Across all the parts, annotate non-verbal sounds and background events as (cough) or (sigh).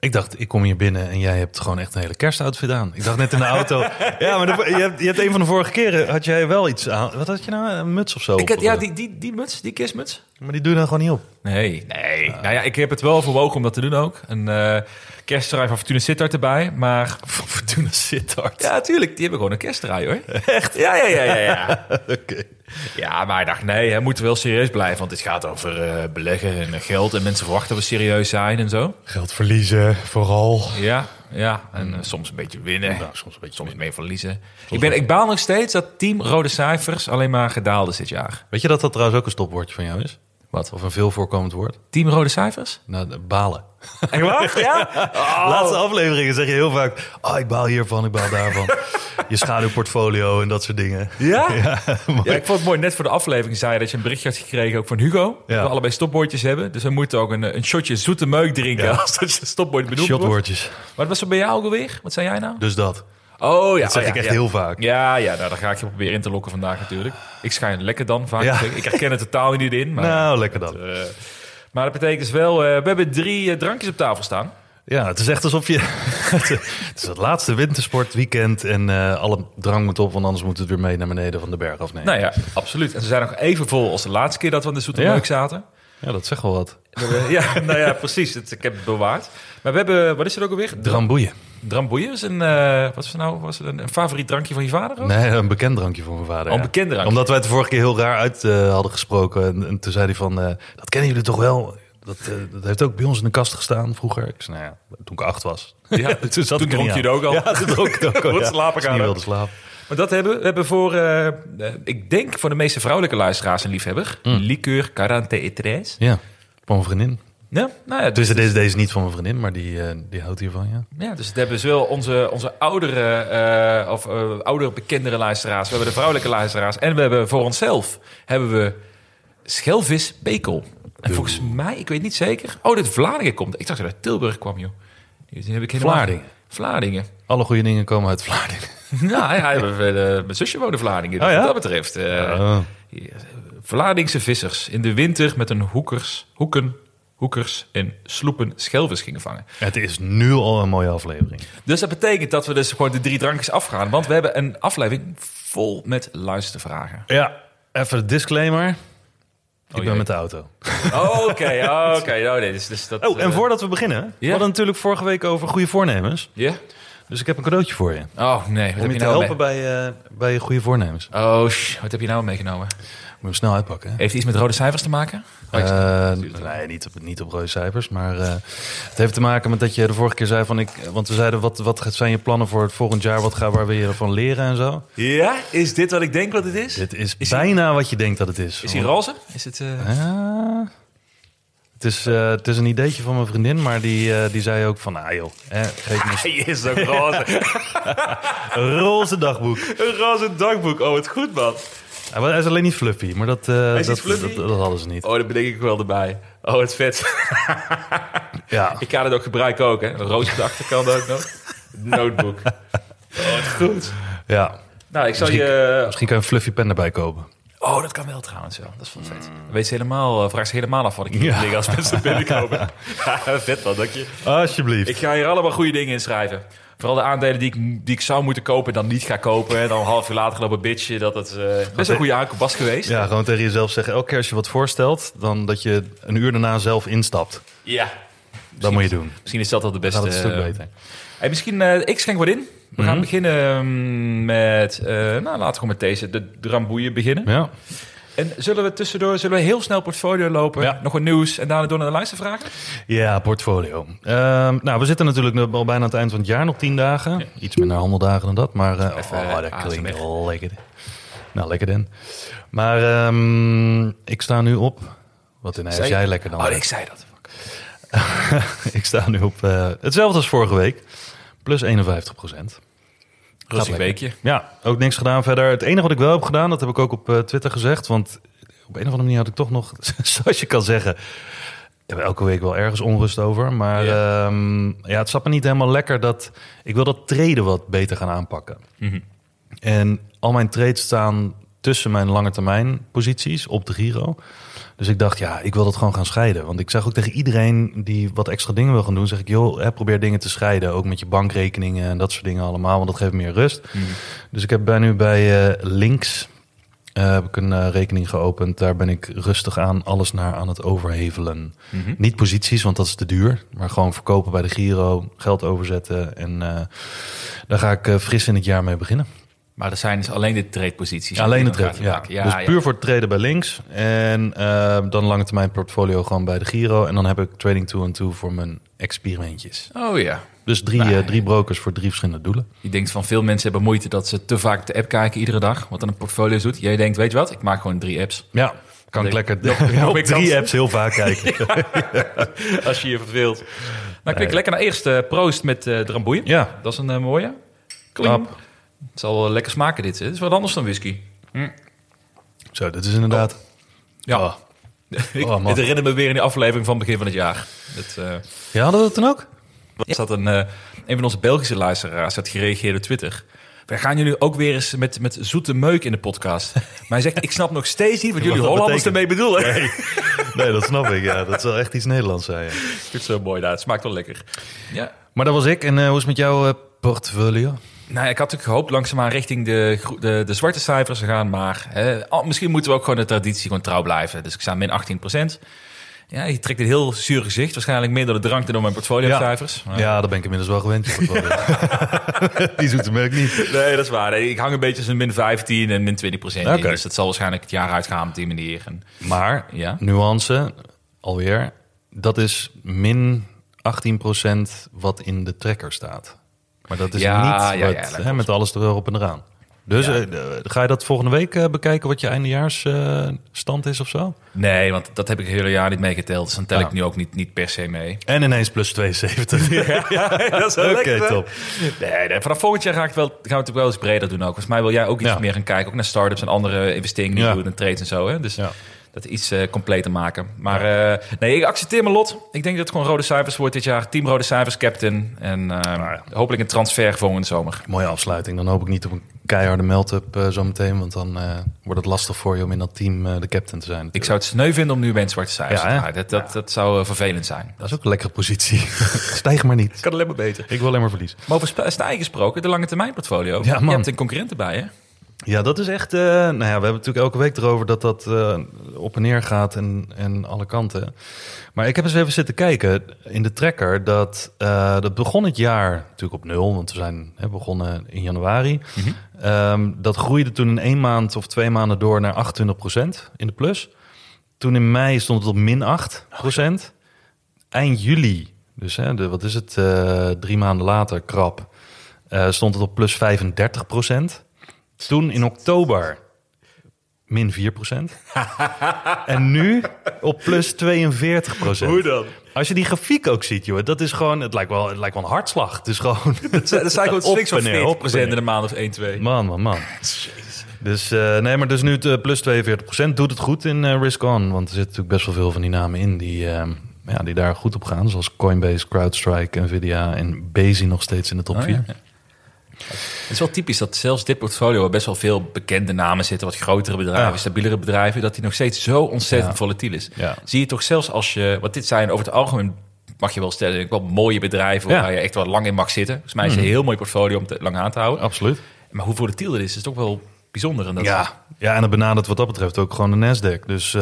Ik dacht, ik kom hier binnen en jij hebt gewoon echt een hele kerstoutfit aan. Ik dacht net in de auto. (laughs) ja, maar de- je, hebt, je hebt een van de vorige keren, had jij wel iets aan. Wat had je nou? Een muts of zo? Ik of ja, die, die, die muts, die kerstmuts. Maar die doe je dan gewoon niet op. Nee, nee. Nou ja, ik heb het wel overwogen om dat te doen ook. Eh kerstdraai van Fortuna Sittard erbij. Maar (laughs) Fortuna Sittard. ja, tuurlijk, die hebben gewoon een kerstdraai hoor. (laughs) Echt? Ja, ja, ja, ja. Ja, (laughs) Oké. ja maar ik dacht, nee, we moeten wel serieus blijven. Want dit gaat over eh, beleggen en geld. En mensen verwachten dat we serieus zijn en zo. Geld verliezen, vooral. Ja, ja. En eh, soms een beetje winnen. Soms een beetje Soms mee verliezen. Ik, ben, ik baal nog steeds dat team Rode Cijfers alleen maar gedaald is dit jaar. Weet je dat dat trouwens ook een stopwoordje van jou is? Wat? Of een veel voorkomend woord? Team Rode Cijfers? Nou, balen. Echt waar? Ja? (laughs) Laatste afleveringen zeg je heel vaak... Oh, ik baal hiervan, ik baal daarvan. je schaduwportfolio en dat soort dingen. Ja? (laughs) Ja, ik vond het mooi. Net voor de aflevering zei je dat je een berichtje had gekregen ook van Hugo. Dat we allebei stopbordjes hebben. Dus we moeten ook een, een shotje zoete meuk drinken Ja. (laughs) als dat je benoemd wordt. Shotwoordjes. Maar wat was er bij jou ook alweer? Wat zei jij nou? Dus dat. Oh ja. Dat zeg oh, ik echt ja. heel vaak. Ja, ja nou, daar ga ik je proberen in te lokken vandaag natuurlijk. Ik schijn lekker dan vaak. Ja. Ik herken het totaal niet in. Maar, Nou, lekker dan. eh, maar dat betekent dus wel, eh, we hebben drie eh, drankjes op tafel staan. Ja, het is echt alsof je... (laughs) het is het laatste wintersportweekend en alle drang moet op, want anders moet het weer mee naar beneden van de berg afnemen. Nou ja, absoluut. En ze zijn nog even vol als de laatste keer dat we aan de zoete Ja. meuk zaten. Ja, dat zegt wel wat. Ja, (laughs) nou ja, precies. Het, ik heb het bewaard. Maar we hebben, wat is het ook alweer? Dramboeien. Dramboeien is een, eh, wat is nou? Was het een, een favoriet drankje van je vader? Ook? Nee, een bekend drankje van mijn vader. Oh, een ja. bekend drankje. Omdat wij het de vorige keer heel raar uit eh, hadden gesproken. En, en toen zei hij van, eh, dat kennen jullie toch wel? Dat, dat heeft ook bij ons in de kast gestaan vroeger. Ik zei, nou ja, toen ik acht was. Ja, (laughs) toen zat toen dronk je het ook al. Ja, toen dronk ik ook al. (laughs) Ja. slapen gaan wilde slapen. Maar dat hebben we. Hebben voor, ik denk voor de meeste vrouwelijke luisteraars en liefhebber, liqueur 43. Ja, van mijn vriendin. Ja, nou ja, Dus deze, deze is niet van mijn vriendin, maar die, eh, die houdt hiervan, ja. ja, dus het hebben zowel onze, onze oudere, eh, of, eh, oudere, bekendere luisteraars, we hebben de vrouwelijke luisteraars en we hebben voor onszelf hebben we schelvis pekel. En volgens mij, ik weet niet zeker, oh, dat Vlaardingen komt. Ik dacht dat uit Tilburg kwam, joh. Die heb ik helemaal... Vlaardingen. Vlaardingen. Alle goede dingen komen uit Vlaardingen. (laughs) Nou ja, mijn zusje woont in Vlaardingen. Dus Oh ja? Wat dat betreft. Oh. Vlaardingse vissers in de winter met een hoekers, hoeken, hoekers en sloepen schelvis gingen vangen. Het is nu al een mooie aflevering. Dus dat betekent dat we dus gewoon de drie drankjes afgaan. Want we hebben een aflevering vol met luistervragen. Ja, even de disclaimer. Ik ben jee. met de auto. Oh, Oké, oké. oh, nee, dus, dus dat, Oh, en eh, voordat we beginnen, we hadden natuurlijk vorige week over goede voornemens. Ja? Dus ik heb een cadeautje voor je. Oh nee, wat Om heb je je te nou helpen bij, eh, bij je goede voornemens. Moet? Oh, sh, wat heb je nou meegenomen? je hem snel uitpakken. hè? Heeft iets met rode cijfers te maken? Oh, Eh, nee, niet op, niet op rode cijfers. Maar eh, het heeft te maken met dat je de vorige keer zei van ik. Want we zeiden, wat, wat zijn je plannen voor het volgend jaar? Wat ga, waar wil je ervan leren en zo? ja, is dit wat ik denk wat het is? Dit is, Is hij- bijna wat je denkt dat het is. Is hij roze? Is het... Ah, het, is, eh, het is een ideetje van mijn vriendin, maar die, eh, die zei ook van, ah joh, hè, geef me (laughs) Hij is ook roze. (laughs) een roze dagboek. Een roze dagboek. Oh, het goed, man. Hij is alleen niet fluffy, maar dat, is dat, fluffy? dat, dat hadden ze niet. Oh, dat bedenk ik wel erbij. Oh, het vet. (laughs) Ja, ik ga het ook gebruiken ook, hè. Een roze op de achterkant ook nog. Notebook. Oh, het goed. ja. Nou, ik zal Misschien- je... Misschien kan je een fluffy pen erbij kopen. Oh, dat kan wel trouwens, ja. Dat is wel vet. Dan weet ze helemaal, uh, vraagt ze helemaal af wat ik hier liggen als (laughs) mensen binnenkomen. Ja, vet wel, dank je. Alsjeblieft. Ik ga hier allemaal goede dingen inschrijven. Vooral de aandelen die ik, die ik zou moeten kopen en dan niet ga kopen. En dan een half uur later lopen bitchen. Dat het eh, best een goede aankoop was geweest. Ja, gewoon tegen jezelf zeggen, elke keer als je wat voorstelt, dan dat je een uur daarna zelf instapt. Ja. Dat moet je doen. Misschien is dat al de Dan beste. gaat het een stuk eh, beter. Hey, misschien, eh, ik schenk wat in. We gaan beginnen mm, met, eh, nou laten we gewoon met deze, de Dramboeien beginnen. Ja. En zullen we tussendoor, zullen we heel snel portfolio lopen, Ja. nog wat nieuws en daarna door naar de luistervragen? Ja, portfolio. Ehm, nou, we zitten natuurlijk al bijna aan het eind van het jaar, nog tien dagen. Iets minder handeldagen dan dat, maar uh, Even, oh, dat klinkt lekker. Nou, lekker dan. Maar ehm, ik sta nu op... Wat als Zei- jij lekker dan. Oh, ik zei dat. (laughs) ik sta nu op eh, hetzelfde als vorige week. Plus 51 procent. Rustig weekje. Ja, ook niks gedaan verder. Het enige wat ik wel heb gedaan, dat heb ik ook op eh, Twitter gezegd. Want op een of andere manier had ik toch nog, (laughs) zoals je kan zeggen, ik heb elke week wel ergens onrust over. Maar Ja. ja, ja het zat me niet helemaal lekker dat ik wil dat treden wat beter gaan aanpakken. Mhm. En al mijn trades staan tussen mijn lange termijn posities op de Giro. Dus ik dacht, ja, ik wil dat gewoon gaan scheiden. Want ik zeg ook tegen iedereen die wat extra dingen wil gaan doen, zeg ik, joh, hè, probeer dingen te scheiden. Ook met je bankrekeningen en dat soort dingen allemaal, want dat geeft meer rust. Dus ik heb bij nu bij eh, Links eh, heb ik een eh, rekening geopend. Daar ben ik rustig aan alles naar aan het overhevelen. Mhm. Niet posities, want dat is te duur. Maar gewoon verkopen bij de Giro, geld overzetten. En daar ga ik fris in het jaar mee beginnen. Maar er zijn dus alleen de trade-posities. Alleen Die trade, ja. maken. Dus ja. puur voor het treden bij links. En eh, dan lange termijn portfolio gewoon bij de Giro. En dan heb ik trading two en two voor mijn experimentjes. Oh ja. Dus drie, eh, drie brokers voor drie verschillende doelen. Je denkt van veel mensen hebben moeite dat ze te vaak de app kijken iedere dag. Wat dan een portfolio doet. Jij denkt, weet je wat, ik maak gewoon drie apps. Ja, kan ik lekker (laughs) op drie apps heel vaak kijken. (laughs) (laughs) Als je je verveelt. Nou, klik lekker naar eerst proost met eh Dramboeien. Ja, Dat is een eh, mooie. Kling. Het zal wel lekker smaken dit. hè. Het is wat anders dan whisky. Zo, dit is inderdaad... Ja. Oh. (laughs) Ik, Oh, herinnert me weer in die aflevering van begin van het jaar. Het, eh, Ja, hadden we dat dan ook? Er zat een, eh, een van onze Belgische luisteraars had gereageerd op Twitter. Wij gaan jullie ook weer eens met, met zoete meuk in de podcast. Maar hij zegt, ik snap nog steeds niet wat (laughs) jullie dat Hollanders ermee bedoelen. Nee, dat snap ik. Ja, dat zal echt iets Nederlands zijn. ja. Ik vind het zo mooi, nou, het smaakt wel lekker. Ja. Maar dat was ik. En eh, hoe is het met jouw portfolio? Nou, ja, ik had natuurlijk gehoopt langzaamaan richting de, de, de zwarte cijfers te gaan. Maar hè, misschien moeten we ook gewoon de traditie gewoon trouw blijven. Dus ik sta min 18% Ja, je trekt een heel zuur gezicht. Waarschijnlijk meer door de drank dan door mijn portfolio-cijfers. Maar- Ja, daar ben ik inmiddels wel gewend. (laughs) Die zoete merk niet. Nee, dat is waar. Nee, ik hang een beetje tussen min 15 en min 20 procent. Dus dat zal waarschijnlijk het jaar uitgaan op die manier. En, Maar, Ja? nuance, alweer. Dat is min 18% wat in de tracker staat. Maar dat is Ja, niet ja, wat, ja, hè, met alles erop en eraan. Dus Ja. eh, eh, ga je dat volgende week eh, bekijken wat je eindejaarsstand stand is of zo? Nee, want dat heb ik het hele jaar niet meegeteld. Dus dan tel Ja. ik nu ook niet, niet per se mee. En ineens plus 72. (laughs) dat is Oké, top. Nee, nee, vanaf volgend jaar ga ik wel, gaan we natuurlijk wel eens breder doen ook. Volgens mij wil jij ook iets Ja. meer gaan kijken. Ook naar startups en andere investeringen die Ja. doet en trades en zo. Hè? Dus Ja. Dat iets eh, completer maken. Maar eh, nee, ik accepteer mijn lot. Ik denk dat het gewoon rode cijfers wordt dit jaar. Team rode cijfers, captain. En eh, hopelijk een transfer volgende zomer. Mooie afsluiting. Dan hoop ik niet op een keiharde melt-up eh, zometeen. Want dan eh, wordt het lastig voor je om in dat team de captain te zijn. Ik zou het sneu vinden om nu bij het zwarte cijfers Ja, te. Dat, dat, dat zou vervelend zijn. Dat is ook een lekkere positie. (laughs) Stijg maar niet. kan alleen maar beter. Ik wil alleen maar verliezen. Maar over stijgen gesproken, de lange termijn portfolio. Ja, man. Je hebt een concurrent erbij, hè? Ja, dat is echt. eh, nou ja, we hebben natuurlijk elke week erover dat dat eh, op en neer gaat en, en alle kanten. Maar ik heb eens even zitten kijken in de tracker. Dat, eh, dat begon het jaar natuurlijk op nul, want we zijn hè, begonnen in januari. Ehm, dat groeide toen in één maand of twee maanden door naar 28% in de plus. Toen in mei stond het op min 8%. Eind juli, dus hè, de, wat is het, drie maanden later, krap, stond het op plus 35%. Toen in oktober min 4%. (laughs) en nu op plus 42%. dan? Als je die grafiek ook ziet, joh, dat is gewoon, het lijkt wel, het lijkt wel een hartslag. Het is gewoon. (laughs) Dat zijn gewoon swings van en neer, 40% op en neer. in een maand of 1, 2. Man, man, man. (laughs) Dus eh, nee, maar dus nu het eh, plus 42% doet het goed in eh, Risk On. Want er zitten natuurlijk best wel veel van die namen in die, ja, die daar goed op gaan. Zoals Coinbase, CrowdStrike, Nvidia en Bezi nog steeds in de top Oh, 4. ja. Het is wel typisch dat zelfs dit portfolio waar best wel veel bekende namen zitten, wat grotere bedrijven, Ja. stabielere bedrijven, dat die nog steeds zo ontzettend Ja. volatiel is. Ja. Zie je toch zelfs als je, wat dit zijn over het algemeen mag je wel stellen, wel mooie bedrijven Ja. Waar je echt wel lang in mag zitten. Volgens mij is het een heel mooi portfolio om te lang aan te houden. Absoluut. Maar hoe volatiel het is, is toch wel bijzonder. En dat Ja, ja, en dat benadert wat dat betreft ook gewoon de Nasdaq. Dus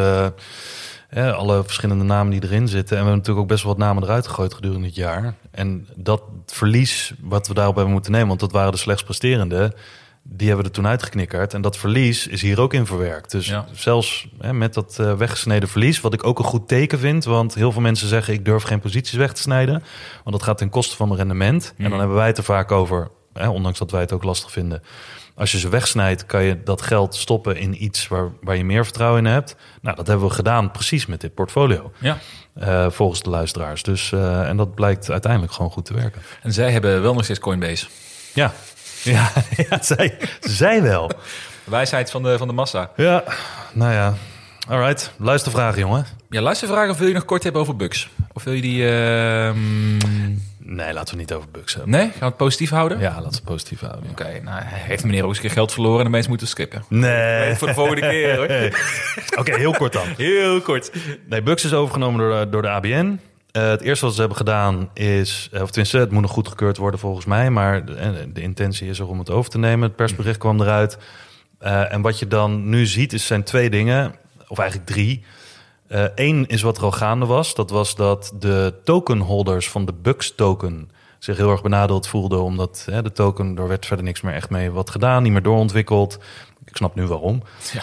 eh, alle verschillende namen die erin zitten. En we hebben natuurlijk ook best wel wat namen eruit gegooid gedurende het jaar. En dat verlies wat we daarop hebben moeten nemen, want dat waren de slechts presterende, die hebben we er toen uitgeknikkerd. En dat verlies is hier ook in verwerkt. Dus Ja. zelfs hè, met dat eh, weggesneden verlies, wat ik ook een goed teken vind, want heel veel mensen zeggen ik durf geen posities weg te snijden, want dat gaat ten koste van mijn rendement. En dan hebben wij het er vaak over, hè, ondanks dat wij het ook lastig vinden. Als je ze wegsnijdt, kan je dat geld stoppen in iets waar, waar je meer vertrouwen in hebt. Nou, dat hebben we gedaan precies met dit portfolio. Ja. eh, volgens de luisteraars. Dus, eh, en dat blijkt uiteindelijk gewoon goed te werken. En zij hebben wel nog steeds Coinbase. Ja, (laughs) ja, ja zij, zij wel. Wijsheid van de, van de massa. Ja, nou ja. Alright, luistervragen, jongen. Ja, luistervraag of wil je nog kort hebben over bugs? Of wil je die... ehm, Nee, laten we niet over bugs hebben. Nee? Gaan we het positief houden? Ja, laten we het positief houden. Oké, nou heeft meneer ook eens een keer geld verloren en de mensen moeten skippen. Nee. Voor de volgende keer hoor. (laughs) Oké, heel kort dan. Heel kort. Nee, Bugs is overgenomen door, door de ABN. Eh, het eerste wat ze hebben gedaan is, eh, of tenminste, het moet nog goedgekeurd worden volgens mij, maar de, eh, de intentie is er om het over te nemen. Het persbericht kwam eruit. En wat je dan nu ziet, is, zijn twee dingen, of eigenlijk drie. Eén is wat er al gaande was. Dat was dat de tokenholders van de Bugs token zich heel erg benadeeld voelden, omdat hè, de token, er werd verder niks meer echt mee wat gedaan, niet meer doorontwikkeld. Ik snap nu waarom. Ja.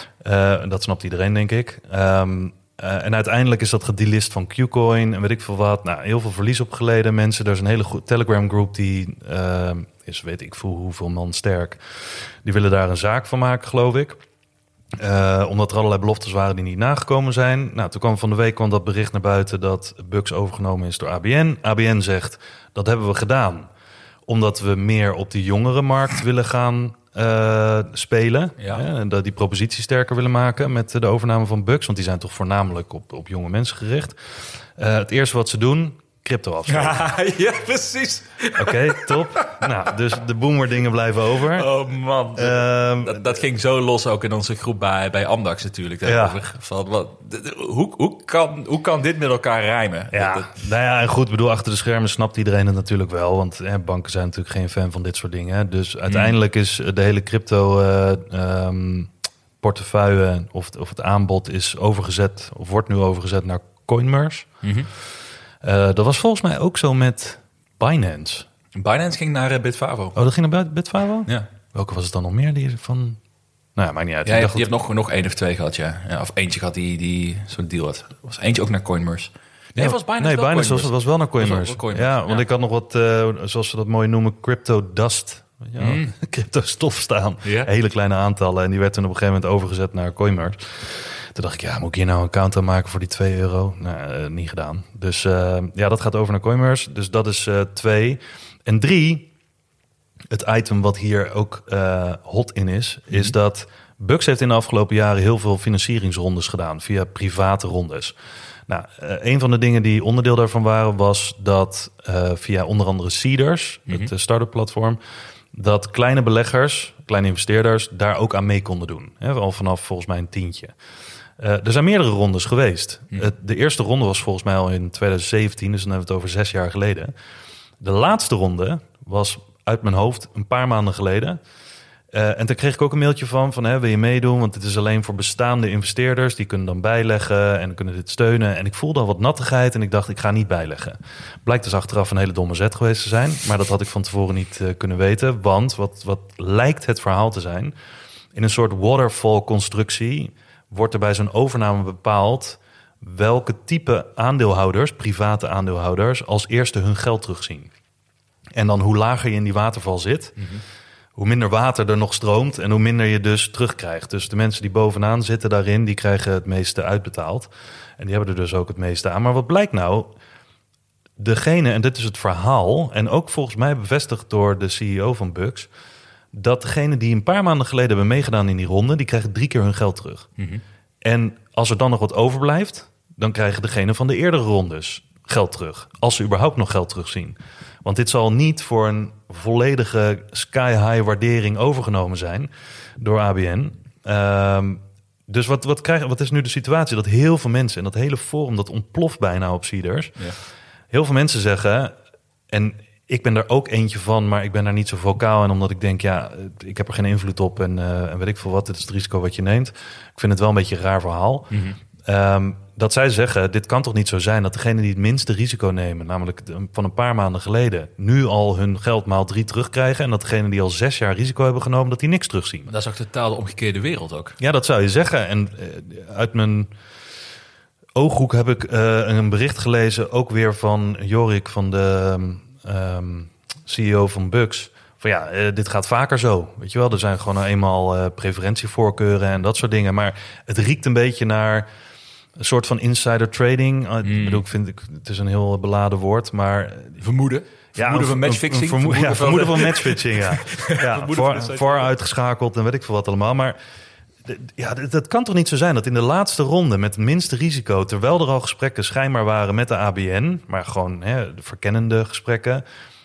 Eh, dat snapt iedereen, denk ik. Ehm, eh, en uiteindelijk is dat gedelist van Qcoin en weet ik veel wat. Nou, heel veel verlies opgeleden. Mensen, er is een hele goed Telegram groep die ehm, is, weet ik veel hoeveel man sterk. Die willen daar een zaak van maken, geloof ik. Eh, omdat er allerlei beloftes waren die niet nagekomen zijn. Nou, toen kwam van de week kwam dat bericht naar buiten dat Bucks overgenomen is door ABN. ABN zegt dat hebben we gedaan omdat we meer op de jongere markt willen gaan eh, spelen. Ja. Hè, en dat die propositie sterker willen maken met de overname van Bucks. Want die zijn toch voornamelijk op, op jonge mensen gericht. Eh, het eerste wat ze doen, crypto (laughs) afsluiten. ja, precies. Oké, top. nou, dus de boomer dingen blijven over. Oh man. Ehm, dat, dat ging zo los ook in onze groep bij, bij Amdax natuurlijk. Ja. daarover. Van, wat, hoe, hoe, kan, hoe kan dit met elkaar rijmen? Ja, Dat- dat- nou ja, en goed, bedoel, achter de schermen snapt iedereen het natuurlijk wel. Want hè, banken zijn natuurlijk geen fan van dit soort dingen. Dus uiteindelijk is de hele crypto eh, ehm, portefeuille of, of het aanbod is overgezet, of wordt nu overgezet naar Coinmerce. Mhm. Eh, dat was volgens mij ook zo met Binance. Binance ging naar eh, Bitfavo. Oh, dat ging naar Bit- Bitfavo? Ja. Welke was het dan nog meer die van... Nou ja, maakt niet uit. Ja, je, dacht hebt, je hebt nog, nog één of twee gehad, ja. ja. Of eentje gehad die, die zo'n deal had. Was eentje ook naar Coinmerce. Nee, Ja, was Binance nee, Binance was, was wel naar wel- Coinmerce, Ja, want ja. ik had nog wat, eh, zoals ze dat mooi noemen, crypto dust. (laughs) Ja, Mm. crypto stof staan. Hele kleine aantallen. En die werd toen op een gegeven moment overgezet naar Coinmerce. Toen dacht ik, ja, moet ik hier nou een account aan maken voor die 2 euro? Nou, niet gedaan. Dus eh, ja, dat gaat over naar Coinmerce. Dus dat is eh, twee. En drie, het item wat hier ook hot in is, is dat Bucks heeft in de afgelopen jaren heel veel financieringsrondes gedaan via private rondes. Nou, een van de dingen die onderdeel daarvan waren, was dat via onder andere Seeders, het eh, start-up platform, dat kleine beleggers, kleine investeerders, daar ook aan mee konden doen. Hè, al vanaf volgens mij een tientje. Eh, er zijn meerdere rondes geweest. Het- de eerste ronde was volgens mij al in 2017, dus dan hebben we het over zes jaar geleden. De laatste ronde was uit mijn hoofd een paar maanden geleden. Eh, en toen kreeg ik ook een mailtje van, van hè, wil je meedoen? Want dit is alleen voor bestaande investeerders. Die kunnen dan bijleggen en kunnen dit steunen. En ik voelde al wat nattigheid en ik dacht, ik ga niet bijleggen. Blijkt dus achteraf een hele domme zet geweest te zijn. Maar dat had ik van tevoren niet eh, kunnen weten. Want wat, wat lijkt het verhaal te zijn... in een soort waterfall constructie... wordt er bij zo'n overname bepaald... welke type aandeelhouders, private aandeelhouders... als eerste hun geld terugzien. En dan hoe lager je in die waterval zit, hoe minder water er nog stroomt en hoe minder je dus terugkrijgt. Dus de mensen die bovenaan zitten daarin, die krijgen het meeste uitbetaald. En die hebben er dus ook het meeste aan. Maar wat blijkt nou? Degene, en dit is het verhaal, en ook volgens mij bevestigd door de CEO van Bucks, dat degene die een paar maanden geleden hebben meegedaan in die ronde, die krijgen drie keer hun geld terug. En als er dan nog wat overblijft, dan krijgen degene van de eerdere rondes geld terug. Als ze überhaupt nog geld terugzien. Want dit zal niet voor een volledige sky-high waardering overgenomen zijn door ABN. Ehm, dus wat, wat, krijgen, wat is nu de situatie? Dat heel veel mensen, en dat hele forum, dat ontploft bijna op Seeders. Ja. Heel veel mensen zeggen, en ik ben er ook eentje van, maar ik ben daar niet zo vocaal in, omdat ik denk, ja, ik heb er geen invloed op en, eh, en weet ik veel wat, dit is het risico wat je neemt. Ik vind het wel een beetje een raar verhaal. ehm, dat zij zeggen, dit kan toch niet zo zijn dat degene die het minste risico nemen, namelijk van een paar maanden geleden, nu al hun geld maal drie terugkrijgen en dat degene die al zes jaar risico hebben genomen, dat die niks terugzien. Maar dat is ook totaal de omgekeerde wereld ook. Ja, dat zou je zeggen. En eh, uit mijn ooghoek heb ik eh, een bericht gelezen, ook weer van Jorik van de ehm, CEO van Bucks. Van ja, eh, dit gaat vaker zo. Weet je wel, er zijn gewoon nou eenmaal eh, preferentievoorkeuren en dat soort dingen. Maar het riekt een beetje naar een soort van insider trading. Mm. Ik bedoel, ik vind ik, het is een heel beladen woord, maar Vermoeden. Vermoeden een- van matchfixing. een vermo- ja, vermoeden van matchfixing, ja. (laughs) ja voor, insider voor uitgeschakeld en weet ik veel wat allemaal. Maar ja, dat, kan toch niet zo zijn dat in de laatste ronde met het minste risico, terwijl er al gesprekken schijnbaar waren met de ABN, maar gewoon hè, de verkennende gesprekken,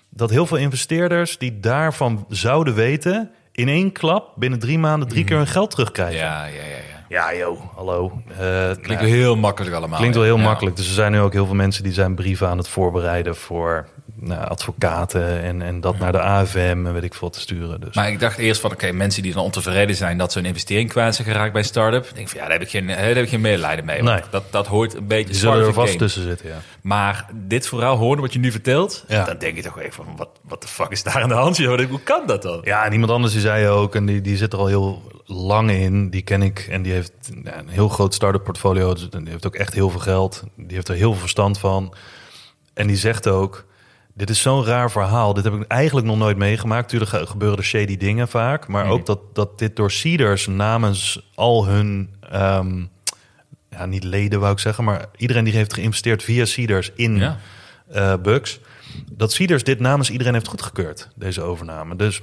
dat heel veel investeerders die daarvan zouden weten, in één klap binnen drie maanden drie keer hun geld terugkrijgen. Ja, ja, ja. ja. Ja, joh, hallo. Eh, Klinkt nou, heel makkelijk allemaal. Klinkt wel heel Ja. makkelijk. Dus er zijn nu ook heel veel mensen die zijn brieven aan het voorbereiden voor nou, advocaten en, en dat naar de AFM en weet ik veel te sturen. Dus. Maar ik dacht eerst van, oké, mensen die dan ontevreden zijn dat ze een investering kwijt zijn geraakt bij een start-up. Ik denk van, ja, daar heb ik geen, daar heb ik geen medelijden mee. Nee. Dat, dat hoort een beetje die zullen er vast game. tussen zitten, ja. Maar dit verhaal horen wat je nu vertelt, Ja. dan denk je toch even van, wat, wat de fuck is daar aan de hand? joh? Hoe kan dat dan? Ja, en iemand anders die zei ook, en die, die zit er al heel lang in, die ken ik. En die heeft een heel groot start-up portfolio. Dus die heeft ook echt heel veel geld. Die heeft er heel veel verstand van. En die zegt ook, dit is zo'n raar verhaal. Dit heb ik eigenlijk nog nooit meegemaakt. Tuurlijk ge- gebeuren er shady dingen vaak. Maar ook dat, dat dit door Seeders namens al hun... ehm, ja, niet leden wou ik zeggen, maar iedereen die heeft geïnvesteerd via Seeders in Ja. eh Bucks. Dat Seeders dit namens iedereen heeft goedgekeurd, deze overname. Dus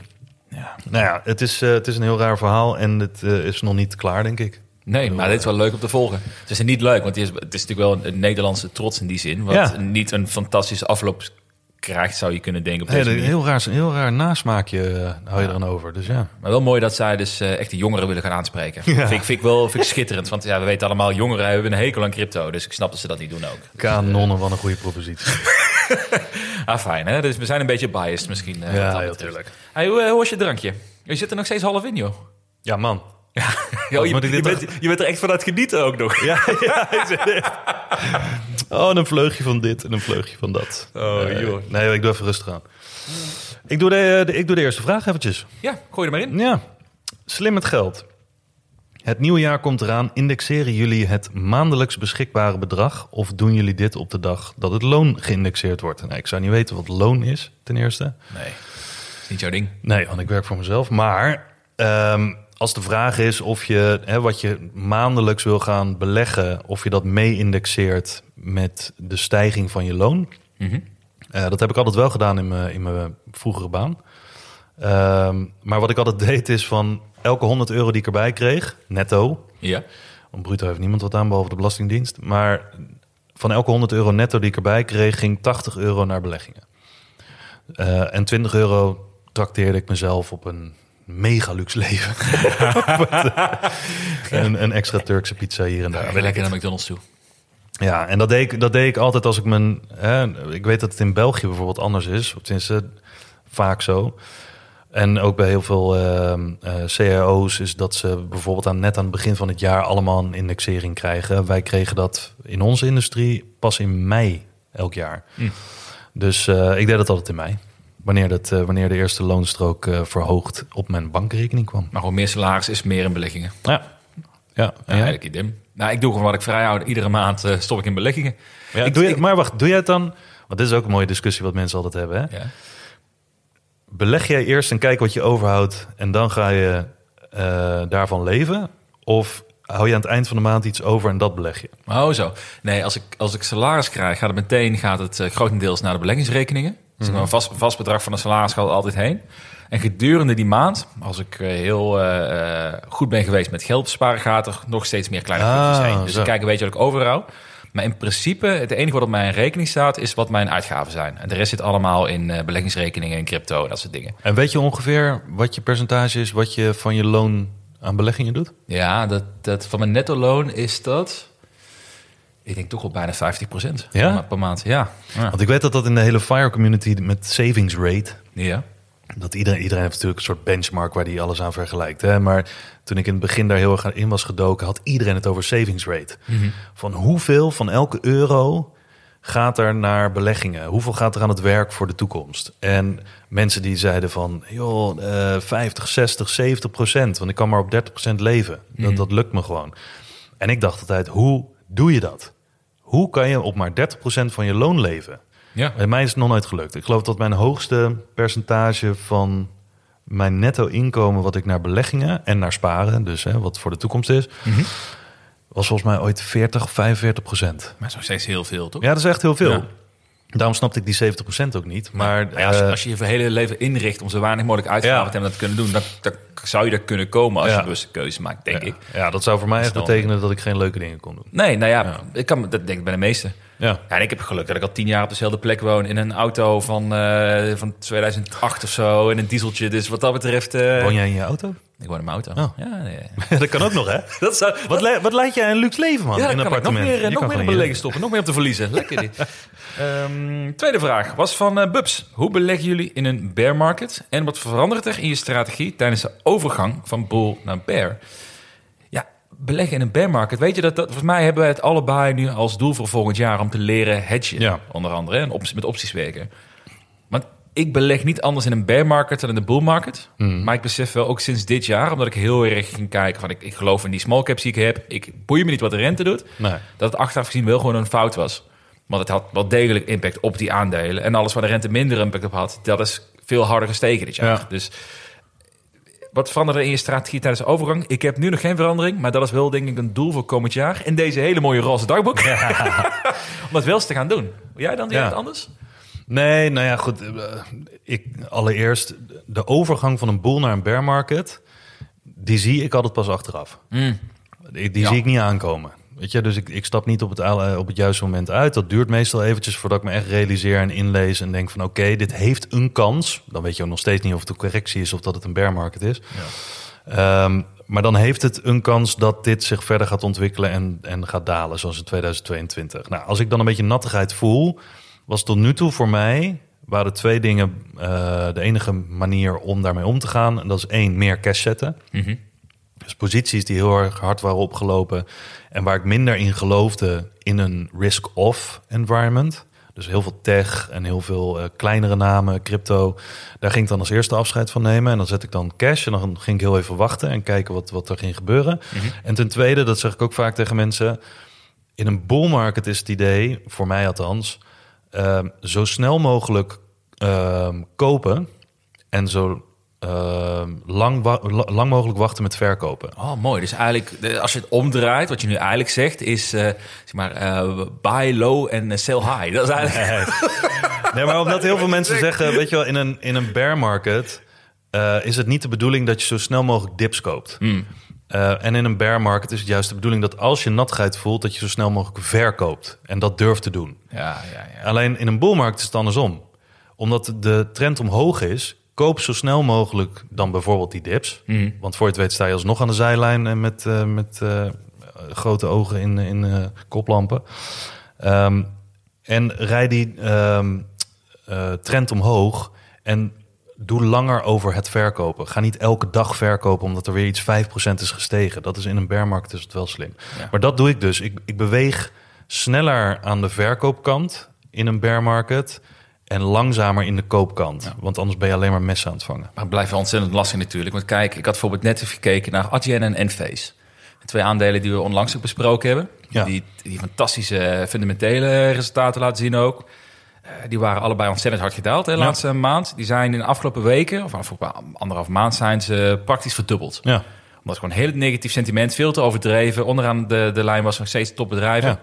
Ja. nou ja, het is, eh, het is een heel raar verhaal en het eh, is nog niet klaar, denk ik. Nee, maar dit is wel leuk om te volgen. Het is niet leuk, want het is, het is natuurlijk wel een, een Nederlandse trots in die zin. Wat Ja. niet een fantastische afloop krijgt, zou je kunnen denken op Hey, deze een manier. heel raar, heel raar nasmaakje eh, hou je eraan over. Dus ja. Maar wel mooi dat zij dus eh, echt de jongeren willen gaan aanspreken. (laughs) Vind, ik, vind ik wel vind ik schitterend. Want ja, we weten allemaal, jongeren hebben een hekel aan crypto. Dus ik snap dat ze dat niet doen ook. Kanonnen, wat een goede propositie. (laughs) Ah, fijn hè. Dus we zijn een beetje biased misschien. eh, Ja, wat dat heel betreft. tuurlijk. Hey, hoe, hoe was je drankje? Je zit er nog steeds half in, joh. Ja, man. Yo, je, je, bent, je bent er echt van aan het genieten ook nog. Ja, ja. (laughs) Oh, en een vleugje van dit en een vleugje van dat. Oh, Eh, joh. Nee, ik doe even rustig aan. Ik doe de, de- ik doe de eerste vraag eventjes. Ja, gooi er maar in. Ja, slim met geld. Het nieuwe jaar komt eraan. Indexeren jullie het maandelijks beschikbare bedrag? Of doen jullie dit op de dag dat het loon geïndexeerd wordt? Nou, ik zou niet weten wat loon is, ten eerste. Nee, is niet jouw ding. Nee, want ik werk voor mezelf. Maar ehm, als de vraag is of je hè, wat je maandelijks wil gaan beleggen, of je dat mee indexeert met de stijging van je loon. Mhm. Eh, dat heb ik altijd wel gedaan in mijn, in mijn vroegere baan. Ehm, maar wat ik altijd (laughs) deed is van elke 100 euro die ik erbij kreeg, netto. Ja. Want bruto heeft niemand wat aan behalve de Belastingdienst. Maar van elke 100 euro netto die ik erbij kreeg, ging 80 euro naar beleggingen. Eh, en 20 euro trakteerde ik mezelf op een mega luxe leven. (laughs) een, een extra Turkse pizza hier en daar. Ja, ik lekker naar McDonald's toe. Ja, en dat deed ik, dat deed ik altijd als ik mijn... Hè, ik weet dat het in België bijvoorbeeld anders is. Of tenminste, vaak zo. En ook bij heel veel ehm, eh, cao's is dat ze bijvoorbeeld aan, net aan het begin van het jaar allemaal een indexering krijgen. Wij kregen dat in onze industrie pas in mei elk jaar. Hm. Dus eh, ik deed dat altijd in mei. Wanneer, dat, eh, wanneer de eerste loonstrook eh, verhoogd op mijn bankrekening kwam. Maar gewoon meer salaris is meer in beleggingen. Ja, ja. Eigenlijk idem. Nou, ik doe gewoon wat ik vrij houd. Iedere maand eh, stop ik in beleggingen. Ja, Ik- doe je, ik- maar wacht, doe jij het dan? Want dit is ook een mooie discussie wat mensen altijd hebben. Hè? Ja. Beleg jij eerst en kijk wat je overhoudt en dan ga je daarvan leven? Of hou je aan het eind van de maand iets over en dat beleg je? Oh, zo. Nee, als ik, als ik salaris krijg, gaat het meteen gaat het, grotendeels naar de beleggingsrekeningen. Dus een vast, vast bedrag van een salaris gaat altijd heen. En gedurende die maand, als ik eh, heel eh, eh, goed ben geweest met geld besparen, gaat er nog steeds meer kleine Ah, puntjes heen. Dus zo. ik kijk een beetje wat ik overhoud. Maar in principe, het enige wat op mijn rekening staat, is wat mijn uitgaven zijn. En de rest zit allemaal in beleggingsrekeningen, in crypto en dat soort dingen. En weet je ongeveer wat je percentage is wat je van je loon aan beleggingen doet? Ja, dat, dat, van mijn netto loon is dat, ik denk toch wel bijna 50 Ja? per, per maand. Ja. ja. Want ik weet dat dat in de hele FIRE community met savings rate, ja. dat iedereen, iedereen heeft natuurlijk een soort benchmark waar die alles aan vergelijkt. Hè? Maar toen ik in het begin daar heel erg in was gedoken, had iedereen het over savings rate. Van hoeveel van elke euro gaat er naar beleggingen? Hoeveel gaat er aan het werk voor de toekomst? En mensen die zeiden van, joh, eh 50, 60, 70 procent. Want ik kan maar op 30 procent leven. Dat, dat lukt me gewoon. En ik dacht altijd, hoe doe je dat? Hoe kan je op maar 30 procent van je loon leven? Ja. Bij mij is het nog nooit gelukt. Ik geloof dat mijn hoogste percentage van mijn netto inkomen... wat ik naar beleggingen en naar sparen, dus hè, wat voor de toekomst is... was volgens mij ooit 40 of 45 procent. Maar dat is nog steeds heel veel, toch? Ja, dat is echt heel veel. Ja. Daarom snapte ik die 70 procent ook niet. Maar ja, als, je, eh, als je je hele leven inricht om zo weinig mogelijk Ja. te hebben dat te kunnen doen, dan, dan zou je daar kunnen komen als Ja. je bewuste keuze maakt, denk ja, ik. ja, dat zou voor mij echt Dan- betekenen dat ik geen leuke dingen kon doen. Nee, nou ja, ik kan, dat denk ik bij de meesten. Ja. En ik heb geluk dat ik al tien jaar op dezelfde plek woon in een auto van, eh, van 2008 of zo in een dieseltje. Dus wat dat betreft, eh, Woon jij in je auto? ik woon in mijn auto. Oh. Ja, nee. (laughs) dat kan ook nog, hè? (laughs) dat zou, Wat, le- wat leidt jij een luxe leven, man, ja, in een ik nog appartement? meer, eh, Je nog meer op stoppen, nog meer op te verliezen. (laughs) Lekker dit. Ehm, tweede vraag was van Bubs. Hoe beleggen jullie in een bear market? En wat verandert er in je strategie tijdens de overgang van bull naar bear? Beleggen in een bear market. Weet je dat, dat volgens mij hebben wij het allebei nu als doel voor volgend jaar om te leren hedgen. Ja. Onder andere en op, met opties werken. Want ik beleg niet anders in een bear market dan in de bull market. Hmm. Maar ik besef wel ook sinds dit jaar, omdat ik heel erg ging kijken van ik, ik geloof in die small caps die ik heb. Ik boei me niet wat de rente doet Nee. dat het achteraf gezien wel gewoon een fout was. Want het had wel degelijk impact op die aandelen. En alles waar de rente minder impact op had, dat is veel harder gestegen dit jaar. Ja. Dus wat veranderde in je strategie tijdens de overgang? Ik heb nu nog geen verandering, maar dat is wel denk ik een doel voor komend jaar. In deze hele mooie roze dagboek. (laughs) Om dat wel eens te gaan doen. Jij dan? Ja. anders? Nee, nou ja, goed. eh, Ik, allereerst, de overgang van een bull naar een bear market... die zie ik altijd pas achteraf. Die, die Ja. zie ik niet aankomen. Weet je, dus ik, ik stap niet op het, eh, op het juiste moment uit. Dat duurt meestal eventjes voordat ik me echt realiseer en inlees... en denk van oké, dit heeft een kans. Dan weet je ook nog steeds niet of het een correctie is... of dat het een bear market is. Ehm, maar dan heeft het een kans dat dit zich verder gaat ontwikkelen en, en gaat dalen, zoals in 2022. Nou, als ik dan een beetje nattigheid voel, was tot nu toe voor mij waren twee dingen eh, de enige manier om daarmee om te gaan. En dat is één, meer cash zetten. Dus posities die heel erg hard waren opgelopen en waar ik minder in geloofde in een risk-off environment. Dus heel veel tech en heel veel eh, kleinere namen, crypto. Daar ging ik dan als eerste afscheid van nemen. En dan zet ik dan cash en dan ging ik heel even wachten en kijken wat, wat er ging gebeuren. En ten tweede, dat zeg ik ook vaak tegen mensen. In een bull market is het idee, voor mij althans, ehm, zo snel mogelijk ehm, kopen en zo ehm, lang, wa- lang mogelijk wachten met verkopen. Oh, mooi. Dus eigenlijk, als je het omdraait, wat je nu eigenlijk zegt, is eh, zeg maar, eh, buy low en eh, sell high. Dat is eigenlijk... (laughs) Nee, maar omdat heel veel mensen zeggen, weet je wel, in een, in een bear market is het niet de bedoeling dat je zo snel mogelijk dips koopt. Eh, en in een bear market is het juist de bedoeling dat als je nattigheid voelt, dat je zo snel mogelijk verkoopt. En dat durft te doen. Ja, ja, ja. Alleen in een bullmarkt is het andersom. Omdat de trend omhoog is, koop zo snel mogelijk dan bijvoorbeeld die dips. Want voor je het weet sta je alsnog aan de zijlijn en met, eh, met eh, grote ogen in, in eh, koplampen. Ehm, en rij die ehm, eh, trend omhoog en doe langer over het verkopen. Ga niet elke dag verkopen omdat er weer iets 5% is gestegen. Dat is in een bear market is het wel slim. Ja. Maar dat doe ik dus. Ik, ik beweeg sneller aan de verkoopkant in een bear market en langzamer in de koopkant. Want anders ben je alleen maar messen aan het vangen. Maar het blijft wel ontzettend lastig natuurlijk. Want kijk, ik had bijvoorbeeld net even gekeken naar Adyen en Enphase. Twee aandelen die we onlangs ook besproken hebben. Ja. Die, die fantastische fundamentele resultaten laten zien ook. Eh, die waren allebei ontzettend hard gedaald de Ja. laatste maand. Die zijn in de afgelopen weken, of afgelopen anderhalf maand, zijn ze praktisch verdubbeld. Ja, Omdat gewoon heel negatief sentiment, veel te overdreven. Onderaan de, de lijn was nog steeds topbedrijven. Ja.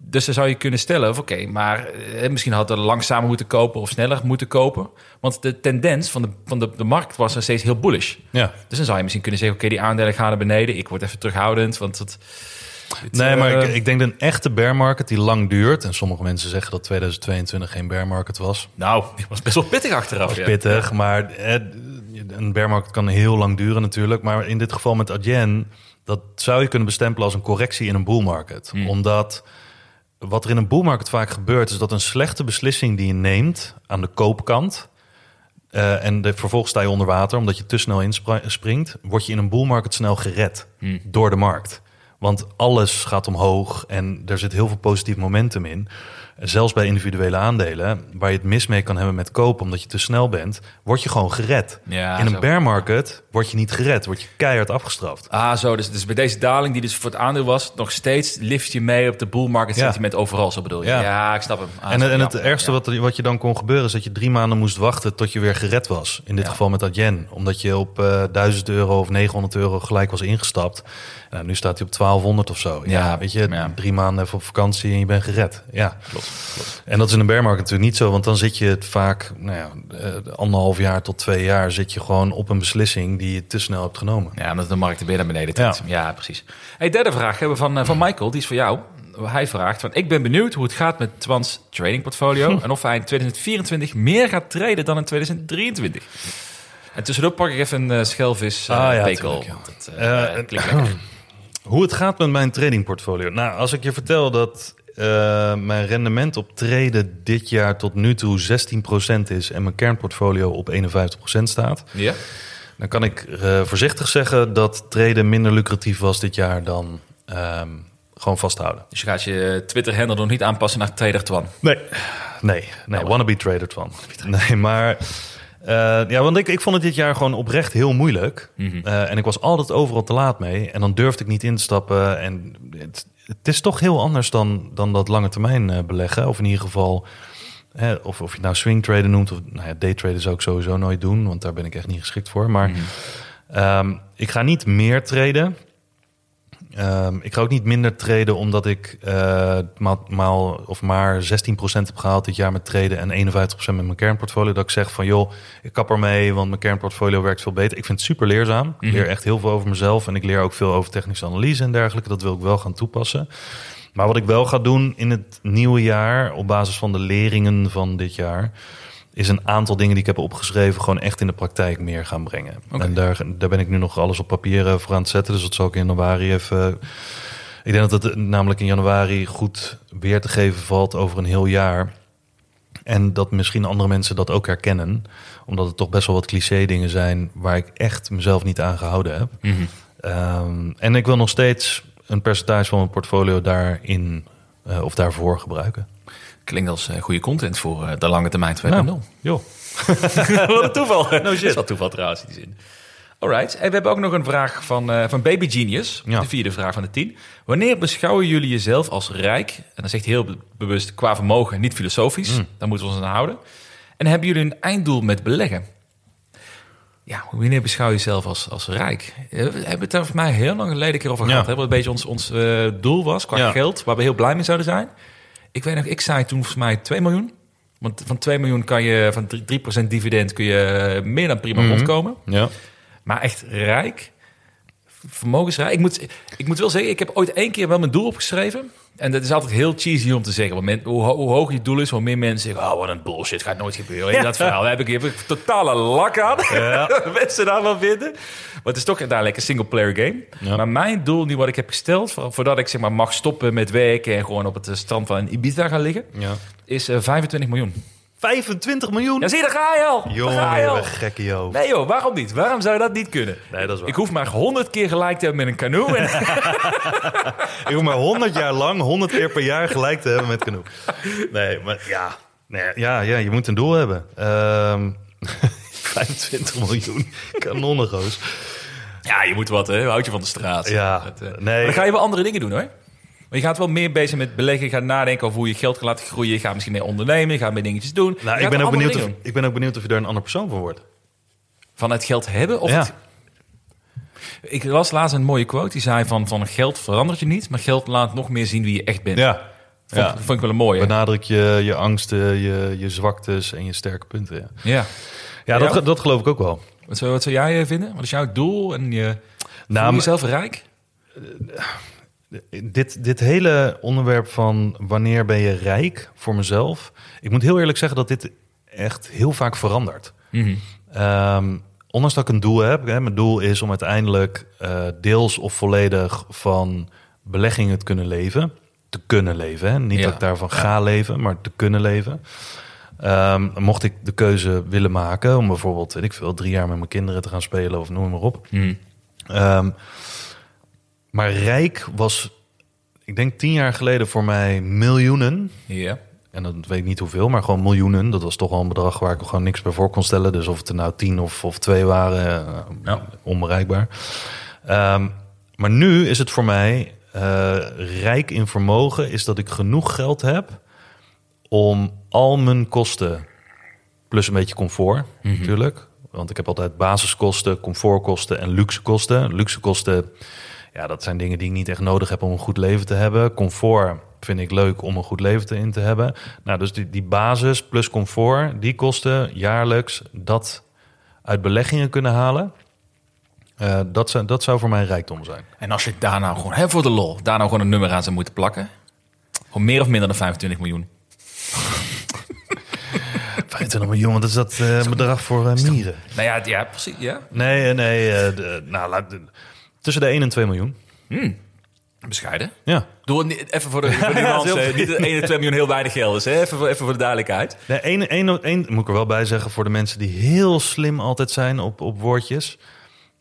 Dus dan zou je kunnen stellen, of oké, maar eh, misschien had er langzamer moeten kopen of sneller moeten kopen. Want de tendens van de, van de, de markt was nog steeds heel bullish. ja. Dus dan zou je misschien kunnen zeggen, oké, die aandelen gaan naar beneden. Ik word even terughoudend, want het, Nee, maar eh, ik, ik denk dat een echte bear market die lang duurt... en sommige mensen zeggen dat 2022 geen bear market was. Nou, die was best wel pittig achteraf. was ja. pittig, maar eh, een bear market kan heel lang duren natuurlijk. Maar in dit geval met Adyen, dat zou je kunnen bestempelen als een correctie in een bull market. Omdat wat er in een bull market vaak gebeurt, is dat een slechte beslissing die je neemt aan de koopkant, eh, en de, vervolgens sta je onder water omdat je te snel inspringt, word je in een bull market snel gered Hmm. door de markt. Want alles gaat omhoog en er zit heel veel positief momentum in. Zelfs bij individuele aandelen, waar je het mis mee kan hebben met kopen omdat je te snel bent, word je gewoon gered. Ja, in een zo. bear market word je niet gered, word je keihard afgestraft. Ah, zo. Dus, dus bij deze daling die dus voor het aandeel was, nog steeds lift je mee op de bull market Ja. sentiment overal, zo bedoel je. Ja, Ja. ik snap hem. Ah, en en het ergste wat, wat je dan kon gebeuren is dat je drie maanden moest wachten tot je weer gered was. In dit geval met dat yen. Omdat je op eh 1000 euro of 900 euro gelijk was ingestapt. Nou, nu staat hij op 1200 of zo. Ja, Ja, weet je, ja. drie maanden even op vakantie en je bent gered. Ja. Klopt, klopt. En dat is in een bear market natuurlijk niet zo. Want dan zit je het vaak, nou ja, eh, anderhalf jaar tot twee jaar... zit je gewoon op een beslissing die je te snel hebt genomen. Ja, omdat de markt er weer naar beneden trekt. Ja, precies. Hey, derde vraag hebben we van, eh, van Michael. Die is voor jou. Hij vraagt van, ik ben benieuwd hoe het gaat met Twans trading portfolio... (laughs) en of hij in 2024 meer gaat traden dan in 2023. En tussendoor pak ik even een eh, schelvis uh, Ah, ja, pekel. tuurlijk, ja. klinkt lekker. (clears throat) Hoe het gaat met mijn tradingportfolio? Nou, als ik je vertel dat eh, mijn rendement op traden dit jaar tot nu toe 16% is en mijn kernportfolio op 51% staat, Ja? dan kan ik eh, voorzichtig zeggen dat traden minder lucratief was dit jaar dan ehm, gewoon vasthouden. Dus je gaat je Twitter-handle nog niet aanpassen naar Trader Twan. Nee, nee, nee, wannabe trader van. Nee, maar eh, ja, want ik, ik vond het dit jaar gewoon oprecht heel moeilijk. Eh, en ik was altijd overal te laat mee. En dan durfde ik niet in te stappen. En het, het is toch heel anders dan, dan dat lange termijn eh, beleggen. Of in ieder geval, hè, of, of je het nou swing traden noemt. Of nou ja, day traden zou ik sowieso nooit doen. Want daar ben ik echt niet geschikt voor. Maar ehm, ik ga niet meer traden. Ehm, ik ga ook niet minder traden omdat ik eh, maal, maal of maar 16% heb gehaald dit jaar met traden en 51% met mijn kernportfolio. Dat ik zeg van joh, ik kap ermee, want mijn kernportfolio werkt veel beter. Ik vind het super leerzaam. Ik leer echt heel veel over mezelf en ik leer ook veel over technische analyse en dergelijke. Dat wil ik wel gaan toepassen. Maar wat ik wel ga doen in het nieuwe jaar, op basis van de leringen van dit jaar, is een aantal dingen die ik heb opgeschreven gewoon echt in de praktijk meer gaan brengen. En daar, daar ben ik nu nog alles op papier eh, voor aan het zetten. Dus dat zal ik in januari even. Ik denk dat het namelijk in januari goed weer te geven valt over een heel jaar. En dat misschien andere mensen dat ook herkennen. Omdat het toch best wel wat cliché dingen zijn waar ik echt mezelf niet aan gehouden heb. Ehm, en ik wil nog steeds een percentage van mijn portfolio daarin eh, of daarvoor gebruiken. Klinkt als eh, goede content voor eh, de lange termijn 2.0. Ja. Joh. (laughs) Wat een toeval. (laughs) No shit. Dat is wel toeval trouwens in die zin. Alright. En we hebben ook nog een vraag van, eh, van Baby Genius. Ja. De vierde vraag van de tien. Wanneer beschouwen jullie jezelf als rijk? En dan zegt hij heel be- bewust qua vermogen, niet filosofisch. Daar moeten we ons aan houden. En hebben jullie een einddoel met beleggen? Ja, wanneer beschouw je jezelf als, als rijk? We hebben het daar voor mij heel lang geleden keer over Ja. gehad. Hè, wat een beetje ons, ons eh, doel was qua Ja. geld. Waar we heel blij mee zouden zijn. Ik weet nog, ik zei toen volgens mij 2 miljoen. Want van 2 miljoen kan je van 3%, 3% dividend kun je eh, meer dan prima Mhm. rondkomen. Ja. Maar echt rijk, vermogensrijk. Ik moet, ik moet wel zeggen, ik heb ooit één keer wel mijn doel opgeschreven. En dat is altijd heel cheesy om te zeggen. Want men- hoe, ho- hoe hoog je doel is, hoe meer mensen zeggen... oh, wat een bullshit, gaat nooit gebeuren. En dat verhaal daar heb ik, heb ik totale lak aan. (laughs) mensen daarvan vinden. Maar het is toch uiteindelijk een single-player game. Ja. Maar mijn doel, nu wat ik heb gesteld... voor- voordat ik zeg maar, mag stoppen met werken... en gewoon op het eh, strand van Ibiza gaan liggen... ja. is eh, 25 miljoen. 25 miljoen? Ja, zie je, daar ga je al. Daar Jongen, ga je al. bent gek in je hoofd. Nee joh, waarom niet? Waarom zou je dat niet kunnen? Nee, dat is waar. Ik hoef maar 100 keer gelijk te hebben met een canoe. (laughs) En Ik hoef maar 100 jaar lang, 100 keer per jaar gelijk te hebben met genoeg. Nee, maar ja, nee, ja, ja je moet een doel hebben. Ehm (laughs) 25 miljoen, kanonnengoos. ja, je moet wat, hè? Houd je van de straat. Ja, Dat, eh, nee. Maar dan ga je wel andere dingen doen, hoor. Maar je gaat wel meer bezig met beleggen. Je gaat nadenken over hoe je geld gaat laten groeien. Je gaat misschien meer ondernemen. Je gaat meer dingetjes doen. Nou, ik ben, ook benieuwd of, ik ben ook benieuwd of je daar een ander persoon van wordt. Van het geld hebben? Of Ja. het... Ik las laatst een mooie quote. Die zei van, van geld verandert je niet. Maar geld laat nog meer zien wie je echt bent. Ja, Vond, ja. vond ik wel een mooie. benadruk je, je angsten, je, je zwaktes en je sterke punten. Ja, Ja. ja dat, dat geloof ik ook wel. Wat zou, wat zou jij eh, vinden? Wat is jouw doel? En je, voel je Nou, jezelf rijk? Dit, dit hele onderwerp van wanneer ben je rijk voor mezelf. Ik moet heel eerlijk zeggen dat dit echt heel vaak verandert. Mhm. Ehm, ondanks dat ik een doel heb. Hè, mijn doel is om uiteindelijk eh, deels of volledig van beleggingen te kunnen leven. Te kunnen leven. Hè? Niet Ja. dat ik daarvan ga leven, maar te kunnen leven. Ehm, mocht ik de keuze willen maken om bijvoorbeeld, weet ik veel, drie jaar met mijn kinderen te gaan spelen of noem maar op. Ehm, maar rijk was, ik denk tien jaar geleden voor mij miljoenen. Ja. En dat weet ik niet hoeveel, maar gewoon miljoenen. Dat was toch wel een bedrag waar ik gewoon niks bij voor kon stellen. Dus of het er nou tien of, of twee waren, eh, Ja. onbereikbaar. Ehm, maar nu is het voor mij eh, rijk in vermogen, is dat ik genoeg geld heb om al mijn kosten, plus een beetje comfort natuurlijk. Want ik heb altijd basiskosten, comfortkosten en luxe kosten. Luxe kosten, ja, dat zijn dingen die ik niet echt nodig heb om een goed leven te hebben. Comfort vind ik leuk om een goed leven te in te hebben. Nou, dus die, die basis plus comfort, die kosten jaarlijks dat uit beleggingen kunnen halen. Eh, dat, zou, dat zou voor mij rijkdom zijn. En als je daar nou gewoon, hè, voor de lol, daar nou gewoon een nummer aan zou moeten plakken. Gewoon meer of minder dan 25 miljoen. (laughs) 25 miljoen, wat is dat eh, bedrag voor eh, mieren? Nou ja, ja precies. Ja. Nee, nee, de- nou, laat, tussen de 1 en 2 miljoen. Bescheiden. Ja. Doe het even voor de, voor de (laughs) nuance, heel- niet dat 1 en 2 miljoen heel weinig geld is. Hè? Even, voor, even voor de duidelijkheid. Nee, één, één, één, moet ik er wel bij zeggen voor de mensen die heel slim altijd zijn op, op woordjes.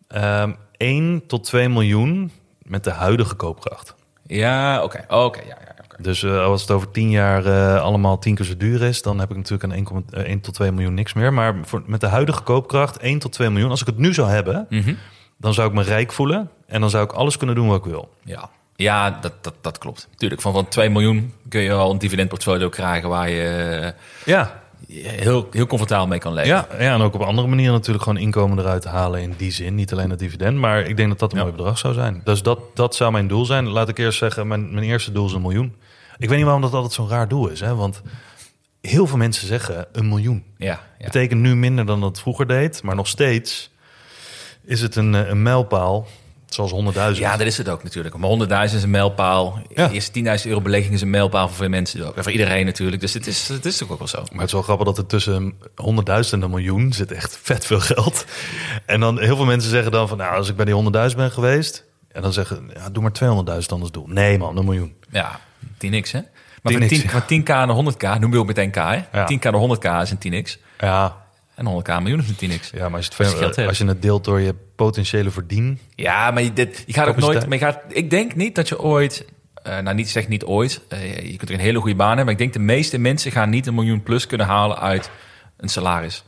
Ehm 1 tot 2 miljoen met de huidige koopkracht. Ja, oké. Oké, ja, ja, oké. Dus eh, als het over 10 jaar eh, allemaal 10 keer zo duur is, dan heb ik natuurlijk aan 1, eh, 1 tot 2 miljoen niks meer. Maar voor, met de huidige koopkracht 1 tot 2 miljoen, als ik het nu zou hebben, Mhm. Dan zou ik me rijk voelen en dan zou ik alles kunnen doen wat ik wil. Ja, ja dat, dat, dat klopt. Tuurlijk, van, van 2 miljoen kun je al een dividendportfolio krijgen waar je eh, Ja, heel, heel comfortabel mee kan leven. Ja, ja, en ook op andere manieren natuurlijk gewoon inkomen eruit halen in die zin. Niet alleen het dividend, maar ik denk dat dat een Ja. mooi bedrag zou zijn. Dus dat, dat zou mijn doel zijn. Laat ik eerst zeggen, mijn, mijn eerste doel is een miljoen. Ik weet niet waarom dat altijd zo'n raar doel is, hè? want heel veel mensen zeggen een miljoen. ja, ja. Betekent nu minder dan dat het vroeger deed, maar nog steeds is het een, eh, een mijlpaal, zoals 100.000. Ja, dat is het ook natuurlijk. Maar 100.000 is een mijlpaal. Ja. Eerst 10.000 euro belegging is een mijlpaal voor veel mensen ook. En voor iedereen natuurlijk. Dus het is, het is ook wel zo. Maar het is wel grappig dat er tussen 100.000 en een miljoen zit echt vet veel geld. En dan heel veel mensen zeggen dan van, nou, als ik bij die 100.000 ben geweest, en dan zeggen, ja, doe maar 200.000 dan als doel. Nee man, een miljoen. Ja, 10x hè. Maar 10x, van 10, ja. van 10k naar 100k, noem je ook meteen k hè. Ja. 10k naar 100k is een 10x. Ja, En 100k een miljoen is een 10x. ja maar als je, het, Als je als je het deelt door je potentiële verdien. Ja, maar je, dit, je gaat ook nooit. Maar je gaat, ik denk niet dat je ooit. eh, nou, niet zeg niet ooit. eh, je kunt er een hele goede baan hebben. Maar ik denk de meeste mensen gaan niet een miljoen plus kunnen halen uit een salaris.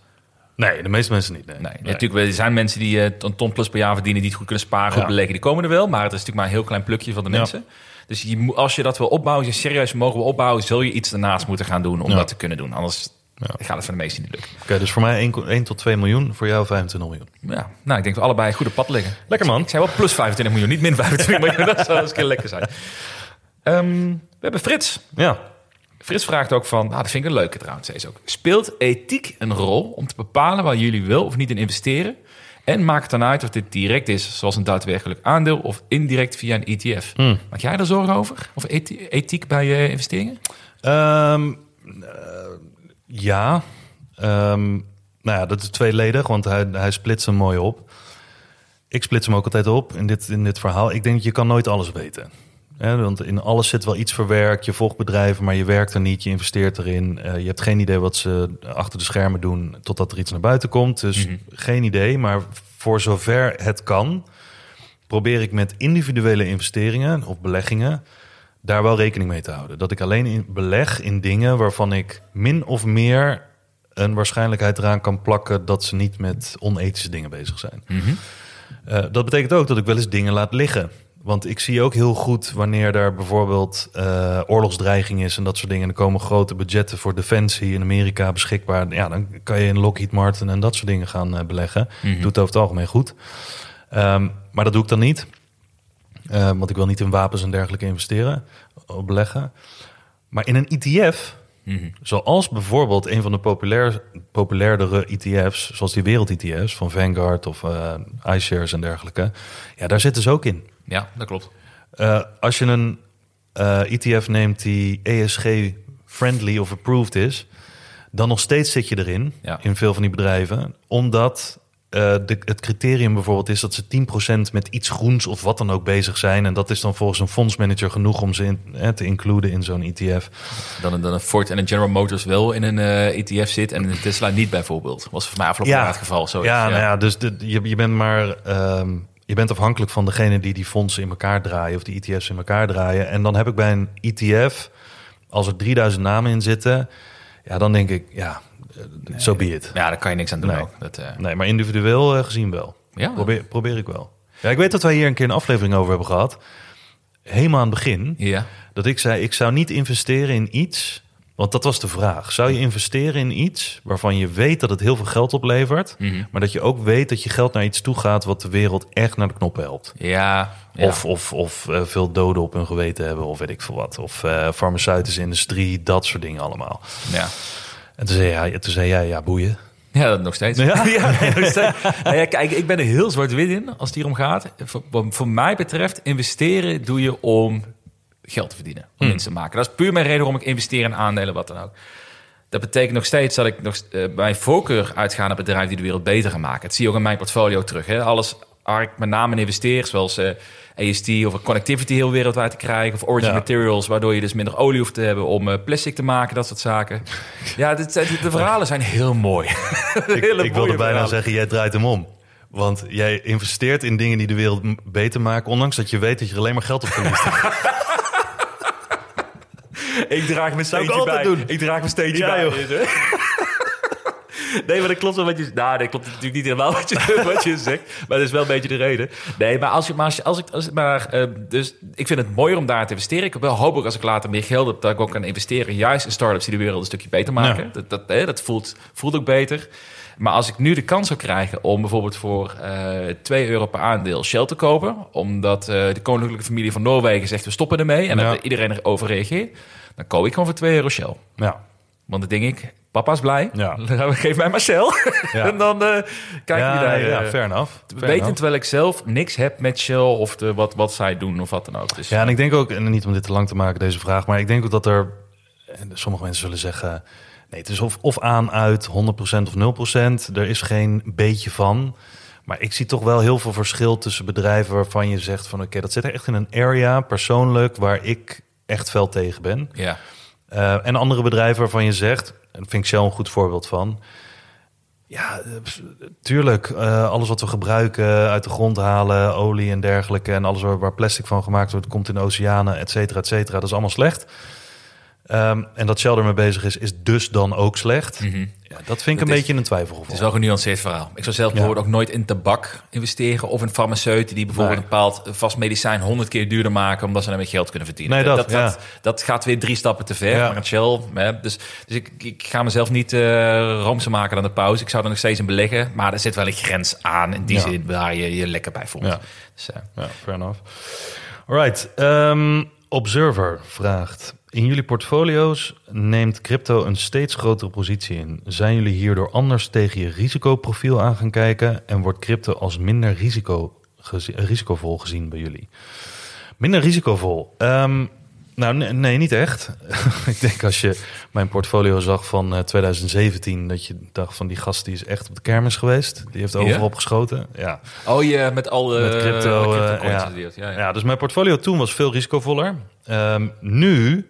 Nee, de meeste mensen niet. Nee. Nee, natuurlijk er zijn mensen die eh, een ton plus per jaar verdienen, die het goed kunnen sparen, goed Ja. beleggen. Die komen er wel, maar het is natuurlijk maar een heel klein plukje van de Ja. mensen. Dus je, als je dat wil opbouwen, als je serieus wil opbouwen, zul je iets daarnaast moeten gaan doen om Ja. dat te kunnen doen. Anders Ja. gaat het voor de meesten niet lukken. Oké, dus voor mij 1, 1 tot 2 miljoen, voor jou 25 miljoen. Ja, nou, ik denk dat we allebei goed op pad liggen. Lekker man. Ik zei wel plus 25 miljoen, niet min 25 miljoen. Dat zou eens een keer lekker zijn. Ehm, we hebben Frits. Ja. Frits vraagt ook van, nou, dat vind ik een leuke trouwens, zei ze ook. Speelt ethiek een rol om te bepalen waar jullie wel of niet in investeren? En maakt het dan uit of dit direct is, zoals een daadwerkelijk aandeel, of indirect via een ETF? Hmm. Maak jij er zorgen over? Of ethi- ethiek bij je investeringen? Ehm, eh, ja. Ehm, nou ja, dat is tweeledig, want hij, hij splitst hem mooi op. Ik splits hem ook altijd op in dit, in dit verhaal. Ik denk dat je kan nooit alles weten. Hè, want in alles zit wel iets verwerkt. Je volgt bedrijven, maar je werkt er niet. Je investeert erin. Eh, je hebt geen idee wat ze achter de schermen doen... totdat er iets naar buiten komt. Dus geen idee. Maar voor zover het kan... probeer ik met individuele investeringen of beleggingen... daar wel rekening mee te houden. Dat ik alleen in beleg in dingen waarvan ik min of meer... een waarschijnlijkheid eraan kan plakken... dat ze niet met onethische dingen bezig zijn. Eh, dat betekent ook dat ik wel eens dingen laat liggen. Want ik zie ook heel goed wanneer er bijvoorbeeld eh, oorlogsdreiging is en dat soort dingen. En er komen grote budgetten voor defensie in Amerika beschikbaar. Ja, dan kan je in Lockheed Martin en dat soort dingen gaan eh, beleggen. Doet het over het algemeen goed. Ehm, maar dat doe ik dan niet. Eh, want ik wil niet in wapens en dergelijke investeren, beleggen. Maar in een ETF, zoals bijvoorbeeld een van de populair, populairdere ETF's, zoals die wereld-ETF's van Vanguard of eh iShares en dergelijke, ja, daar zitten ze ook in. Ja, dat klopt. Eh, als je een ETF neemt die ESG-friendly of approved is, dan nog steeds zit je erin Ja. in veel van die bedrijven, omdat eh, de, het criterium bijvoorbeeld is dat ze 10% met iets groens of wat dan ook bezig zijn. En dat is dan volgens een fondsmanager genoeg om ze in, hè, te includen in zo'n E ETF. Dan, een- dan een Ford en een General Motors wel in een eh, ETF zit en een Tesla niet bijvoorbeeld. Was voor mij afgelopen jaar het geval. Zo ja, nou ja, dus de, je, je bent maar ehm, je bent afhankelijk van degene die die fondsen in elkaar draaien of die ETF's in elkaar draaien. En dan heb ik bij een ETF, als er 3000 namen in zitten, ja, dan denk ik, ja, zo be it. Ja, daar kan je niks aan doen Nee. ook. Dat, eh, Nee, maar individueel eh, gezien wel. Ja. Probeer, probeer ik wel. Ja, ik weet dat wij hier een keer een aflevering over hebben gehad. Helemaal aan het begin. ja. Dat ik zei, ik zou niet investeren in iets... Want dat was de vraag. Zou je investeren in iets waarvan je weet dat het heel veel geld oplevert... Mhm. maar dat je ook weet dat je geld naar iets toe gaat... wat de wereld echt naar de knoppen helpt? Ja, ja. Of, of, of eh, veel doden op hun geweten hebben of weet ik veel wat. Of eh, farmaceutische industrie, dat soort dingen allemaal. ja. En toen zei, jij, toen zei jij, ja boeien. Ja, dat nog steeds. (laughs) Ja? nee, nog steeds. Nou ja, kijk, ik ben er heel zwart-wit in als het hier om gaat. Voor, wat voor mij betreft, investeren doe je om geld te verdienen. Om winst te maken. Dat is puur mijn reden waarom ik investeer in aandelen, wat dan ook. Dat betekent nog steeds dat ik nog, eh, bij voorkeur uitga naar bedrijven die de wereld beter gaan maken. Dat zie je ook in mijn portfolio terug. Hè? Alles waar ik met name in investeer, zoals eh AST of connectivity heel wereldwijd te krijgen. Of Origin Ja. Materials, waardoor je dus minder olie hoeft te hebben om eh, plastic te maken, dat soort zaken. Ja, dit, de verhalen zijn heel mooi. (laughs) Ik, ik wilde bijna zeggen, jij draait hem om. Want jij investeert in dingen die de wereld beter maken... ondanks dat je weet dat je er alleen maar geld op verliest. (laughs) (laughs) Ik draag mijn ik steentje bij. doen. Ik draag mijn steentje Ja, bij. joh. (laughs) Nee, maar dat klopt wel wat je... Nou, dat klopt natuurlijk niet helemaal wat je, (laughs) wat je zegt. Maar dat is wel een beetje de reden. Nee, maar als, je, maar als, je, als ik... Als, maar, eh, dus ik vind het mooier om daar te investeren. Ik wel hoop ook als ik later meer geld heb... dat ik ook kan investeren juist in startups die de wereld een stukje beter maken. Ja. Dat, dat, hè, dat voelt, voelt ook beter. Maar als ik nu de kans zou krijgen om bijvoorbeeld voor eh 2 euro per aandeel Shell te kopen... omdat eh, de koninklijke familie van Noorwegen zegt we stoppen ermee... en Ja. dat iedereen erover reageert... dan koop ik gewoon voor 2 euro Shell. ja. Want dan denk ik, papa is blij. Ja. (laughs) Geef mij maar Shell. (laughs) Ja. en dan eh kijk ja, je daar. ja, eh, fair enough. Fair weten enough. terwijl ik zelf niks heb met Shell of de, wat, wat zij doen of wat dan ook. Dus, Ja, en ik denk ook, en niet om dit te lang te maken, deze vraag... maar ik denk ook dat er... sommige mensen zullen zeggen... nee, het is of, of aan, uit, 100% of 0%. Er is geen beetje van... Maar ik zie toch wel heel veel verschil tussen bedrijven waarvan je zegt van oké, dat zit er echt in een area persoonlijk waar ik echt fel tegen ben. ja. Eh, en andere bedrijven waarvan je zegt, en vind ik Shell een goed voorbeeld van. Ja, eh, tuurlijk, eh, alles wat we gebruiken, uit de grond halen, olie en dergelijke, en alles waar, waar plastic van gemaakt wordt, komt in de oceanen, et cetera, et cetera. Dat is allemaal slecht. Ehm, en dat Shell ermee bezig is, is dus dan ook slecht. Mhm. Ja, dat vind ik Dat een is- beetje een twijfelgeval. Het is wel een genuanceerd verhaal. Ik zou zelf bijvoorbeeld ook nooit in tabak investeren of in farmaceuten die bijvoorbeeld Nee. een bepaald vast medicijn honderd keer duurder maken omdat ze daarmee geld kunnen verdienen. Nee, dat, dat, ja. dat, dat gaat weer drie stappen te ver. Maar een Shell, hè, dus, dus ik, ik ga mezelf niet roomser maken dan de pauze. Ik zou er nog steeds in beleggen, maar er zit wel een grens aan in die zin waar je je lekker bij voelt. Ja. Dus, eh, Ja, fair enough. Alright. ehm, Observer vraagt: In jullie portfolio's neemt crypto een steeds grotere positie in. Zijn jullie hierdoor anders tegen je risicoprofiel aan gaan kijken en wordt crypto als minder risico gezi- risicovol gezien bij jullie? Minder risicovol. Ehm, nou, nee, nee, niet echt. (laughs) ik denk als je mijn portfolio zag van eh, 2017, dat je dacht van die gast die is echt op de kermis geweest. Die heeft overal geschoten. Ja. Oh, je met al de Met crypto, crypto eh, coins ja. gedeeld. Ja, ja. Ja, dus mijn portfolio toen was veel risicovoller. Ehm, nu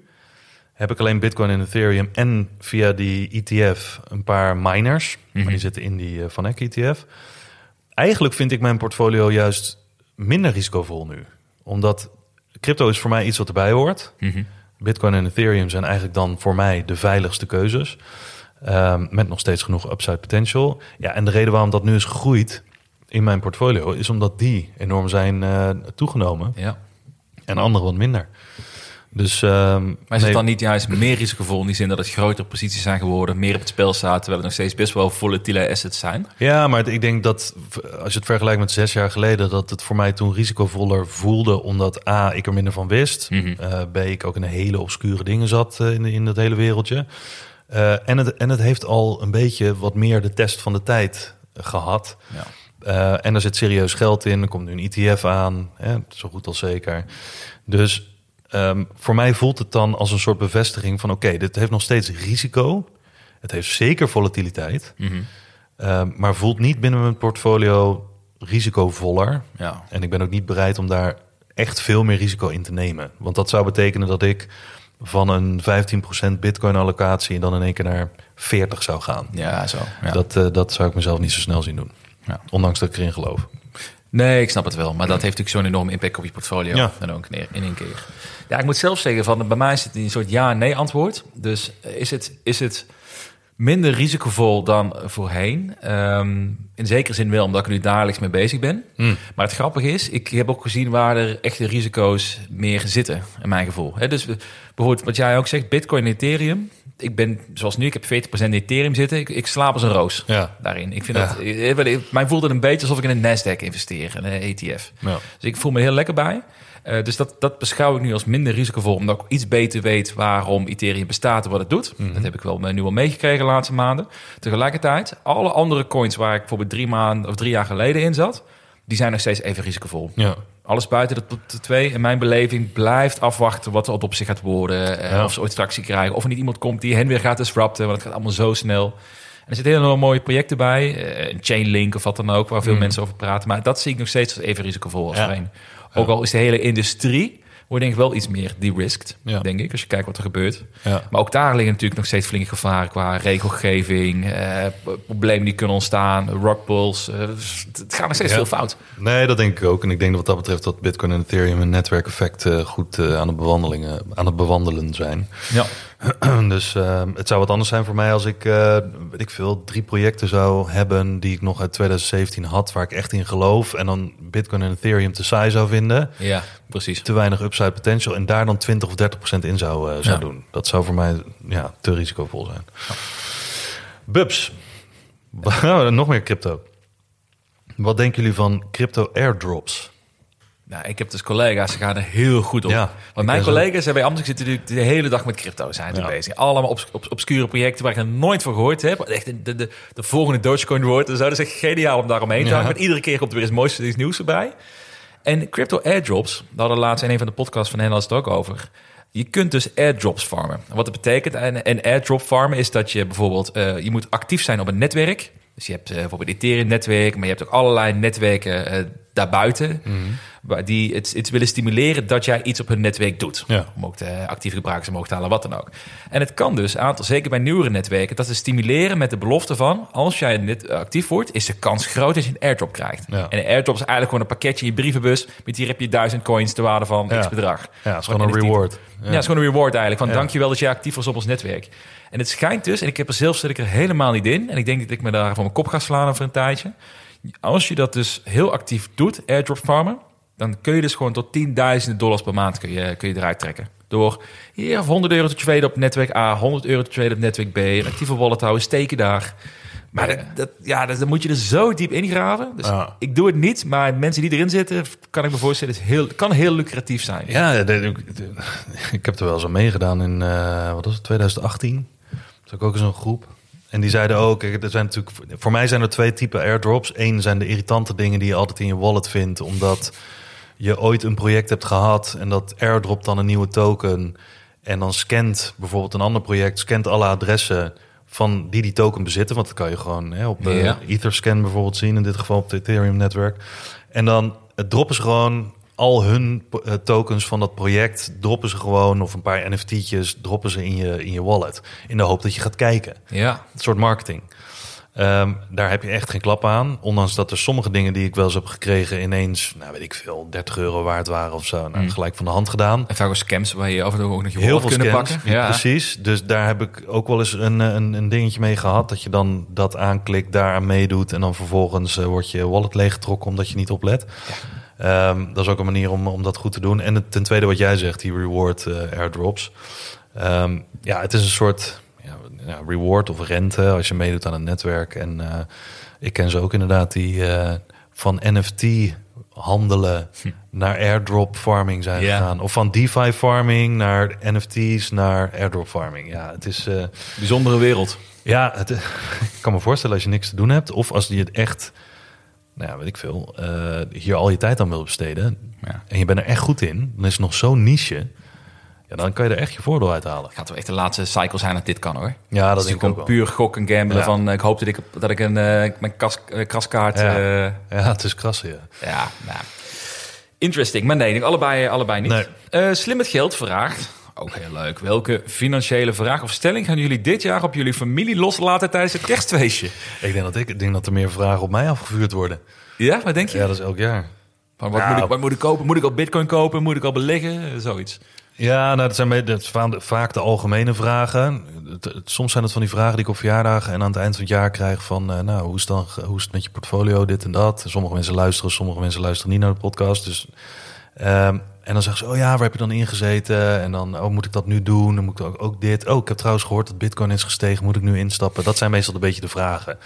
heb ik alleen Bitcoin en Ethereum en via die ETF een paar miners. Maar die zitten in die eh, Van Eck ETF. Eigenlijk vind ik mijn portfolio juist minder risicovol nu. Omdat crypto is voor mij iets wat erbij hoort. Mhm. Bitcoin en Ethereum zijn eigenlijk dan voor mij de veiligste keuzes. Ehm, met nog steeds genoeg upside potential. Ja, en de reden waarom dat nu is gegroeid in mijn portfolio... is omdat die enorm zijn eh, toegenomen. Ja. En andere wat minder. Dus, ehm, Maar is het nee, dan niet juist meer risicovol in die zin dat het grotere posities zijn geworden, meer op het spel staat, terwijl het nog steeds best wel volatiele assets zijn? Ja, maar ik denk dat als je het vergelijkt met zes jaar geleden, dat het voor mij toen risicovoller voelde, omdat A, ik er minder van wist. Mhm. eh, B, ik ook in hele obscure dingen zat eh, in, in dat hele wereldje. Eh, en, het, en het heeft al een beetje wat meer de test van de tijd gehad. Ja. En er zit serieus geld in. Er komt nu een ETF aan, hè, zo goed als zeker. Dus ehm, voor mij voelt het dan als een soort bevestiging van... oké, dit heeft nog steeds risico. Het heeft zeker volatiliteit. Mhm. Eh, maar voelt niet binnen mijn portfolio risicovoller. Ja. En ik ben ook niet bereid om daar echt veel meer risico in te nemen. Want dat zou betekenen dat ik van een 15% bitcoin allocatie dan in één keer naar 40 zou gaan. Ja, zo. Ja. Dat, eh, dat zou ik mezelf niet zo snel zien doen. Ja. Ondanks dat ik erin geloof. Nee, ik snap het wel. Maar dat heeft natuurlijk zo'n enorme impact op je portfolio. Ja. Dan ook in één keer. Ja, ik moet zelf zeggen, van, bij mij is het een soort ja-nee antwoord. Dus is het, is het minder risicovol dan voorheen? Ehm, in zekere zin wel, omdat ik er nu dagelijks mee bezig ben. Maar het grappige is, ik heb ook gezien waar er echte risico's meer zitten, in mijn gevoel. Hè, dus bijvoorbeeld wat jij ook zegt, Bitcoin en Ethereum. Ik ben, zoals nu, ik heb 40% Ethereum zitten. Ik, ik slaap als een roos Ja. daarin. Ik vind Ja. dat, eh, eh, mij voelt het een beetje alsof ik in een Nasdaq investeer, een eh, ETF. Ja. Dus ik voel me heel lekker bij. Eh, dus dat, dat beschouw ik nu als minder risicovol, omdat ik iets beter weet waarom Ethereum bestaat en wat het doet. Dat heb ik wel eh, nu al meegekregen de laatste maanden. Tegelijkertijd, alle andere coins waar ik bijvoorbeeld drie maanden of drie jaar geleden in zat, die zijn nog steeds even risicovol. Ja. Alles buiten de top 2 in mijn beleving blijft afwachten wat er op zich gaat worden. eh, Ja. Of ze ooit tractie krijgen. Of er niet iemand komt die hen weer gaat disrupten. Want het gaat allemaal zo snel. En er zitten hele mooie projecten bij. Een Chainlink of wat dan ook. Waar veel mensen over praten. Maar dat zie ik nog steeds als even risicovol als Ja. Ook al is de hele industrie... wordt denk ik wel iets meer de-risked. Ja. Denk ik. Als je kijkt wat er gebeurt. Ja. Maar ook daar liggen natuurlijk nog steeds flinke gevaren qua regelgeving, eh, problemen die kunnen ontstaan, rockpulls. eh, het gaat nog steeds Ja. veel fout. Nee, dat denk ik ook. En ik denk dat wat dat betreft dat Bitcoin en Ethereum een netwerkeffect eh, goed eh, aan, het bewandelingen, aan het bewandelen zijn. Ja. (clears throat) dus eh, het zou wat anders zijn voor mij als ik, eh, weet ik veel, drie projecten zou hebben die ik nog uit 2017 had, waar ik echt in geloof. En dan Bitcoin en Ethereum te saai zou vinden. Ja, precies. Te weinig upside potential. En daar dan 20 of 30 procent in zou, eh, zou Ja. doen. Dat zou voor mij ja, te risicovol zijn. Bubs. (laughs) nog meer crypto. Wat denken jullie van crypto airdrops? Nou, ik heb dus collega's, ze gaan er heel goed op. Ja, Want mijn collega's hebben bij Amsterdam zitten natuurlijk de hele dag met crypto zijn Ja. bezig. Allemaal obs obs- obscure projecten waar ik er nooit van gehoord heb. Echt de, de, de, de volgende Dogecoin wordt. en zo. Dat is echt geniaal om daaromheen te Ja. hangen. Iedere keer komt er weer eens moois iets nieuws erbij. En crypto airdrops, daar hadden we laatst in een van de podcasts van hen het ook over. Je kunt dus airdrops farmen. En Wat dat betekent, en, en airdrop farmen is dat je bijvoorbeeld, eh, je moet actief zijn op een netwerk. Dus je hebt eh, bijvoorbeeld Ethereum-netwerk, maar je hebt ook allerlei netwerken eh, daarbuiten. Waar die het, het willen stimuleren dat jij iets op hun netwerk doet. Ja. Om ook de actieve gebruikers omhoog te halen, wat dan ook. En het kan dus, aantal, zeker bij nieuwere netwerken, dat ze stimuleren met de belofte van... als jij net actief wordt, is de kans groot dat je een airdrop krijgt. Ja. En een airdrop is eigenlijk gewoon een pakketje in je brievenbus... met hier heb je duizend coins te waarde van Ja. x bedrag. Ja, het is gewoon een reward. Ja. het is gewoon een reward eigenlijk. Van Ja. dankjewel dat je actief was op ons netwerk. En het schijnt dus, en ik heb er zelf zit ik er helemaal niet in... en ik denk dat ik me daar van mijn kop ga slaan over een tijdje... als je dat dus heel actief doet, airdrop farmen... dan kun je dus gewoon tot tienduizenden dollars per maand kun je, kun je eruit trekken. Door hier 100 euro te traden op netwerk A, 100 euro te traden op netwerk B... een actieve wallet houden, steken daar... Maar dat, dat- ja, dat, dan moet je er zo diep ingraven. Dus ik doe het niet, maar mensen die erin zitten... kan ik me voorstellen, is heel, kan heel lucratief zijn. Ja, ik heb er wel eens aan meegedaan in, eh, wat was het, 2018. Toen ik ook in zo'n groep. En die zeiden ook, er zijn natuurlijk, voor mij zijn er twee typen airdrops. Eén zijn de irritante dingen die je altijd in je wallet vindt, omdat je ooit een project hebt gehad en dat airdrop dan een nieuwe token. En dan scant bijvoorbeeld een ander project, scant alle adressen van die die token bezitten. Want dat kan je gewoon hè, op Ja. Etherscan bijvoorbeeld zien, in dit geval op het Ethereum-netwerk. En dan eh, droppen ze gewoon al hun eh, tokens van dat project, droppen ze gewoon, of een paar NFT'tjes, droppen ze in je, in je wallet. In de hoop dat je gaat kijken. Ja, soort marketing. Ehm, daar heb je echt geen klap aan. Ondanks dat er sommige dingen die ik wel eens heb gekregen ineens, nou weet ik veel, 30 euro waard waren of zo. Nou, Mm. gelijk van de hand gedaan. En vaak ook scams waar je af en toe ook nog je Heel veel kunnen scams, pakken. ja. precies. Dus daar heb ik ook wel eens een, eh, een, een dingetje mee gehad. Dat je dan dat aanklikt, daaraan meedoet. En dan vervolgens eh, wordt je wallet leeggetrokken omdat je niet oplet. Ehm, dat is ook een manier om, om dat goed te doen. En het- ten tweede wat jij zegt, die reward eh, airdrops. Ehm, ja, het is een soort ja, reward of rente als je meedoet aan een netwerk. En eh, ik ken ze ook inderdaad die eh, van NFT handelen naar airdrop farming zijn Ja. gegaan. Of van DeFi farming naar NFT's naar airdrop farming. Ja, het is... Bijzondere wereld. ja, het, (laughs) ik kan me voorstellen als je niks te doen hebt... of als je het echt, nou ja, weet ik veel... eh, hier al je tijd aan wil besteden... Ja. en je bent er echt goed in... dan is het nog zo'n niche... Ja, dan kan je er echt je voordeel uit halen. Gaat wel echt de laatste cycle zijn dat dit kan hoor. Ja, dat is natuurlijk wel. puur gok en gamblen Ja. van... eh, ik hoop dat ik, dat ik een, eh, mijn kas, kraskaart... Ja. Ja, het is krassen, ja. Ja, nou. Interesting. Maar nee, allebei, allebei niet. Nee. Slim met geld vraagt, ook heel leuk. Welke financiële vraag of stelling gaan jullie dit jaar op jullie familie loslaten tijdens het kerstfeestje? Ik denk dat, ik, ik denk dat er meer vragen op mij afgevuurd worden. Ja, wat denk je? Ja, dat is elk jaar. Van, wat, Nou. moet ik, wat moet ik kopen? Moet ik al bitcoin kopen? Moet ik al beleggen? Zoiets. Ja, nou, dat zijn dat zijn vaak de algemene vragen. Soms zijn het van die vragen die ik op verjaardagen en aan het eind van het jaar krijg van... eh, nou, hoe is, het dan, hoe is het met je portfolio, dit en dat? Sommige mensen luisteren, sommige mensen luisteren niet naar de podcast. Dus, ehm, en dan zeggen ze, oh ja, waar heb je dan in gezeten? En dan, oh, moet ik dat nu doen? Dan moet ik ook, ook dit. Oh, ik heb trouwens gehoord dat bitcoin is gestegen. Moet ik nu instappen? Dat zijn meestal een beetje de vragen.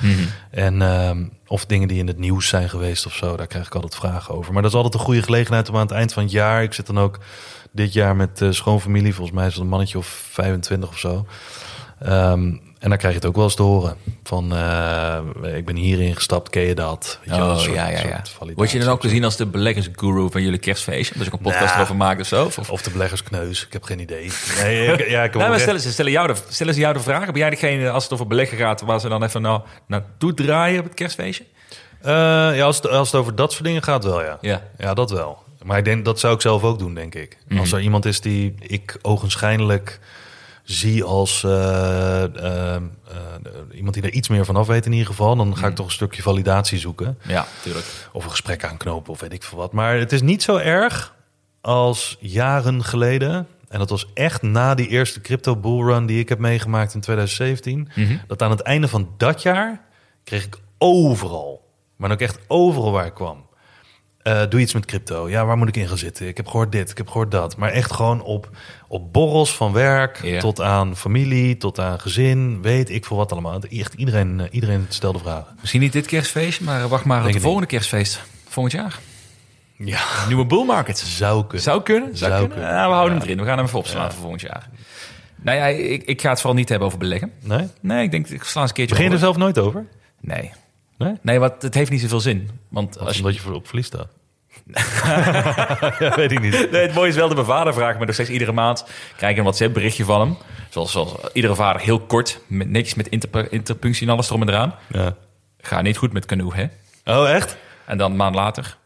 En, ehm, of dingen die in het nieuws zijn geweest of zo. Daar krijg ik altijd vragen over. Maar dat is altijd een goede gelegenheid om aan het eind van het jaar... Ik zit dan ook dit jaar met eh schoonfamilie. Volgens mij is het een mannetje of 25 of zo. Ehm, en dan krijg je het ook wel eens te horen. Van, eh, ik ben hierin gestapt, ken je dat? Weet je Oh, soort- ja, ja, ja. Word je dan ook gezien als de beleggersguru van jullie kerstfeestje? Dat je ook een podcast Nou. erover maakt of zo? Of, Of de beleggerskneus, ik heb geen idee. Nee, ik, ja, ik (laughs) maar stellen ze, stellen, jou de, stellen ze jou de vraag? Ben jij degene, als het over beleggen gaat, waar ze dan even nou, naartoe draaien op het kerstfeestje? Eh, ja, als, het, als het over dat soort dingen gaat, wel ja. Ja. Ja, dat wel. Maar ik denk dat zou ik zelf ook doen, denk ik. Mhm. Als er iemand is die ik ogenschijnlijk zie als eh, eh, eh, iemand die er iets meer van af weet in ieder geval, dan Mhm. ga ik toch een stukje validatie zoeken. Ja, tuurlijk. Of een gesprek aanknopen of weet ik veel wat. Maar het is niet zo erg als jaren geleden. En dat was echt na die eerste crypto bullrun die ik heb meegemaakt in 2017. Mhm. Dat aan het einde van dat jaar kreeg ik overal, maar ook echt overal waar ik kwam. Eh, doe iets met crypto. Ja, waar moet ik in gaan zitten? Ik heb gehoord dit, ik heb gehoord dat. Maar echt gewoon op, op borrels van werk tot aan familie, tot aan gezin. Weet ik veel wat allemaal. Echt iedereen, eh, iedereen stelde vragen. Misschien niet dit kerstfeestje, maar wacht maar op het volgende kerstfeest. Volgend jaar. Ja, Nieuwe bull market. zou kunnen. Zou kunnen. Zou, Zou kunnen. Ja, we houden Ja. hem erin. We gaan hem even opslaan Ja. voor volgend jaar. Nou ja, ik, ik ga het vooral niet hebben over beleggen. Nee? Nee, ik denk, ik sla eens een keertje Begin je er zelf nooit over? Nee. Nee? Nee, want het heeft niet zoveel zin. Want Als als je... omdat je voor op verlies staat. (laughs) ja, weet ik niet. Nee, het mooie is wel dat mijn vader vraagt me nog steeds iedere maand. Krijg ik een WhatsApp berichtje van hem. Zoals, zoals iedere vader heel kort. Met, netjes met interp- interpunctie en alles erom en eraan. Ja. Ga niet goed met Canoe, hè? Oh, echt? En dan een maand later.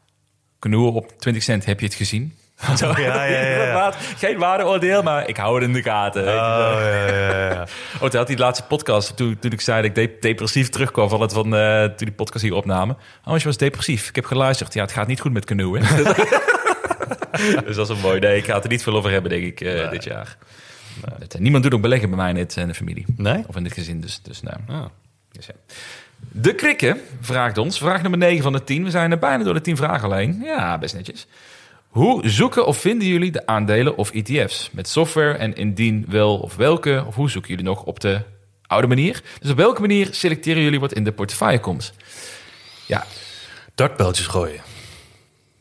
Canoe op 20 cent, heb je het gezien? (laughs) Zo, Ja, ja, Geen waardeoordeel, maar ik hou het in de gaten. Oh, ja, ja, ja. (laughs) Oh, toen had de laatste podcast, toen, toen ik zei dat ik de- depressief terugkwam van het van eh, toen die podcast hier opnamen. Oh, je was depressief. Ik heb geluisterd. Ja, het gaat niet goed met Canoe, hè? (laughs) dus dat is een mooi. Nee, ik ga het er niet veel over hebben, denk ik, eh, dit jaar. Het, eh, niemand doet ook beleggen bij mij in, het, in de familie. Nee? Of in dit gezin, dus, dus nou. Ah. Dus. De Krikken vraagt ons, vraag nummer 9 van de 10. We zijn er bijna door de 10 vragen alleen. Ja, best netjes. Hoe zoeken of vinden jullie de aandelen of ETF's? Met software en indien wel of welke? Of hoe zoeken jullie nog op de oude manier? Dus op welke manier selecteren jullie wat in de portefeuille komt? Ja, Dartpijltjes gooien.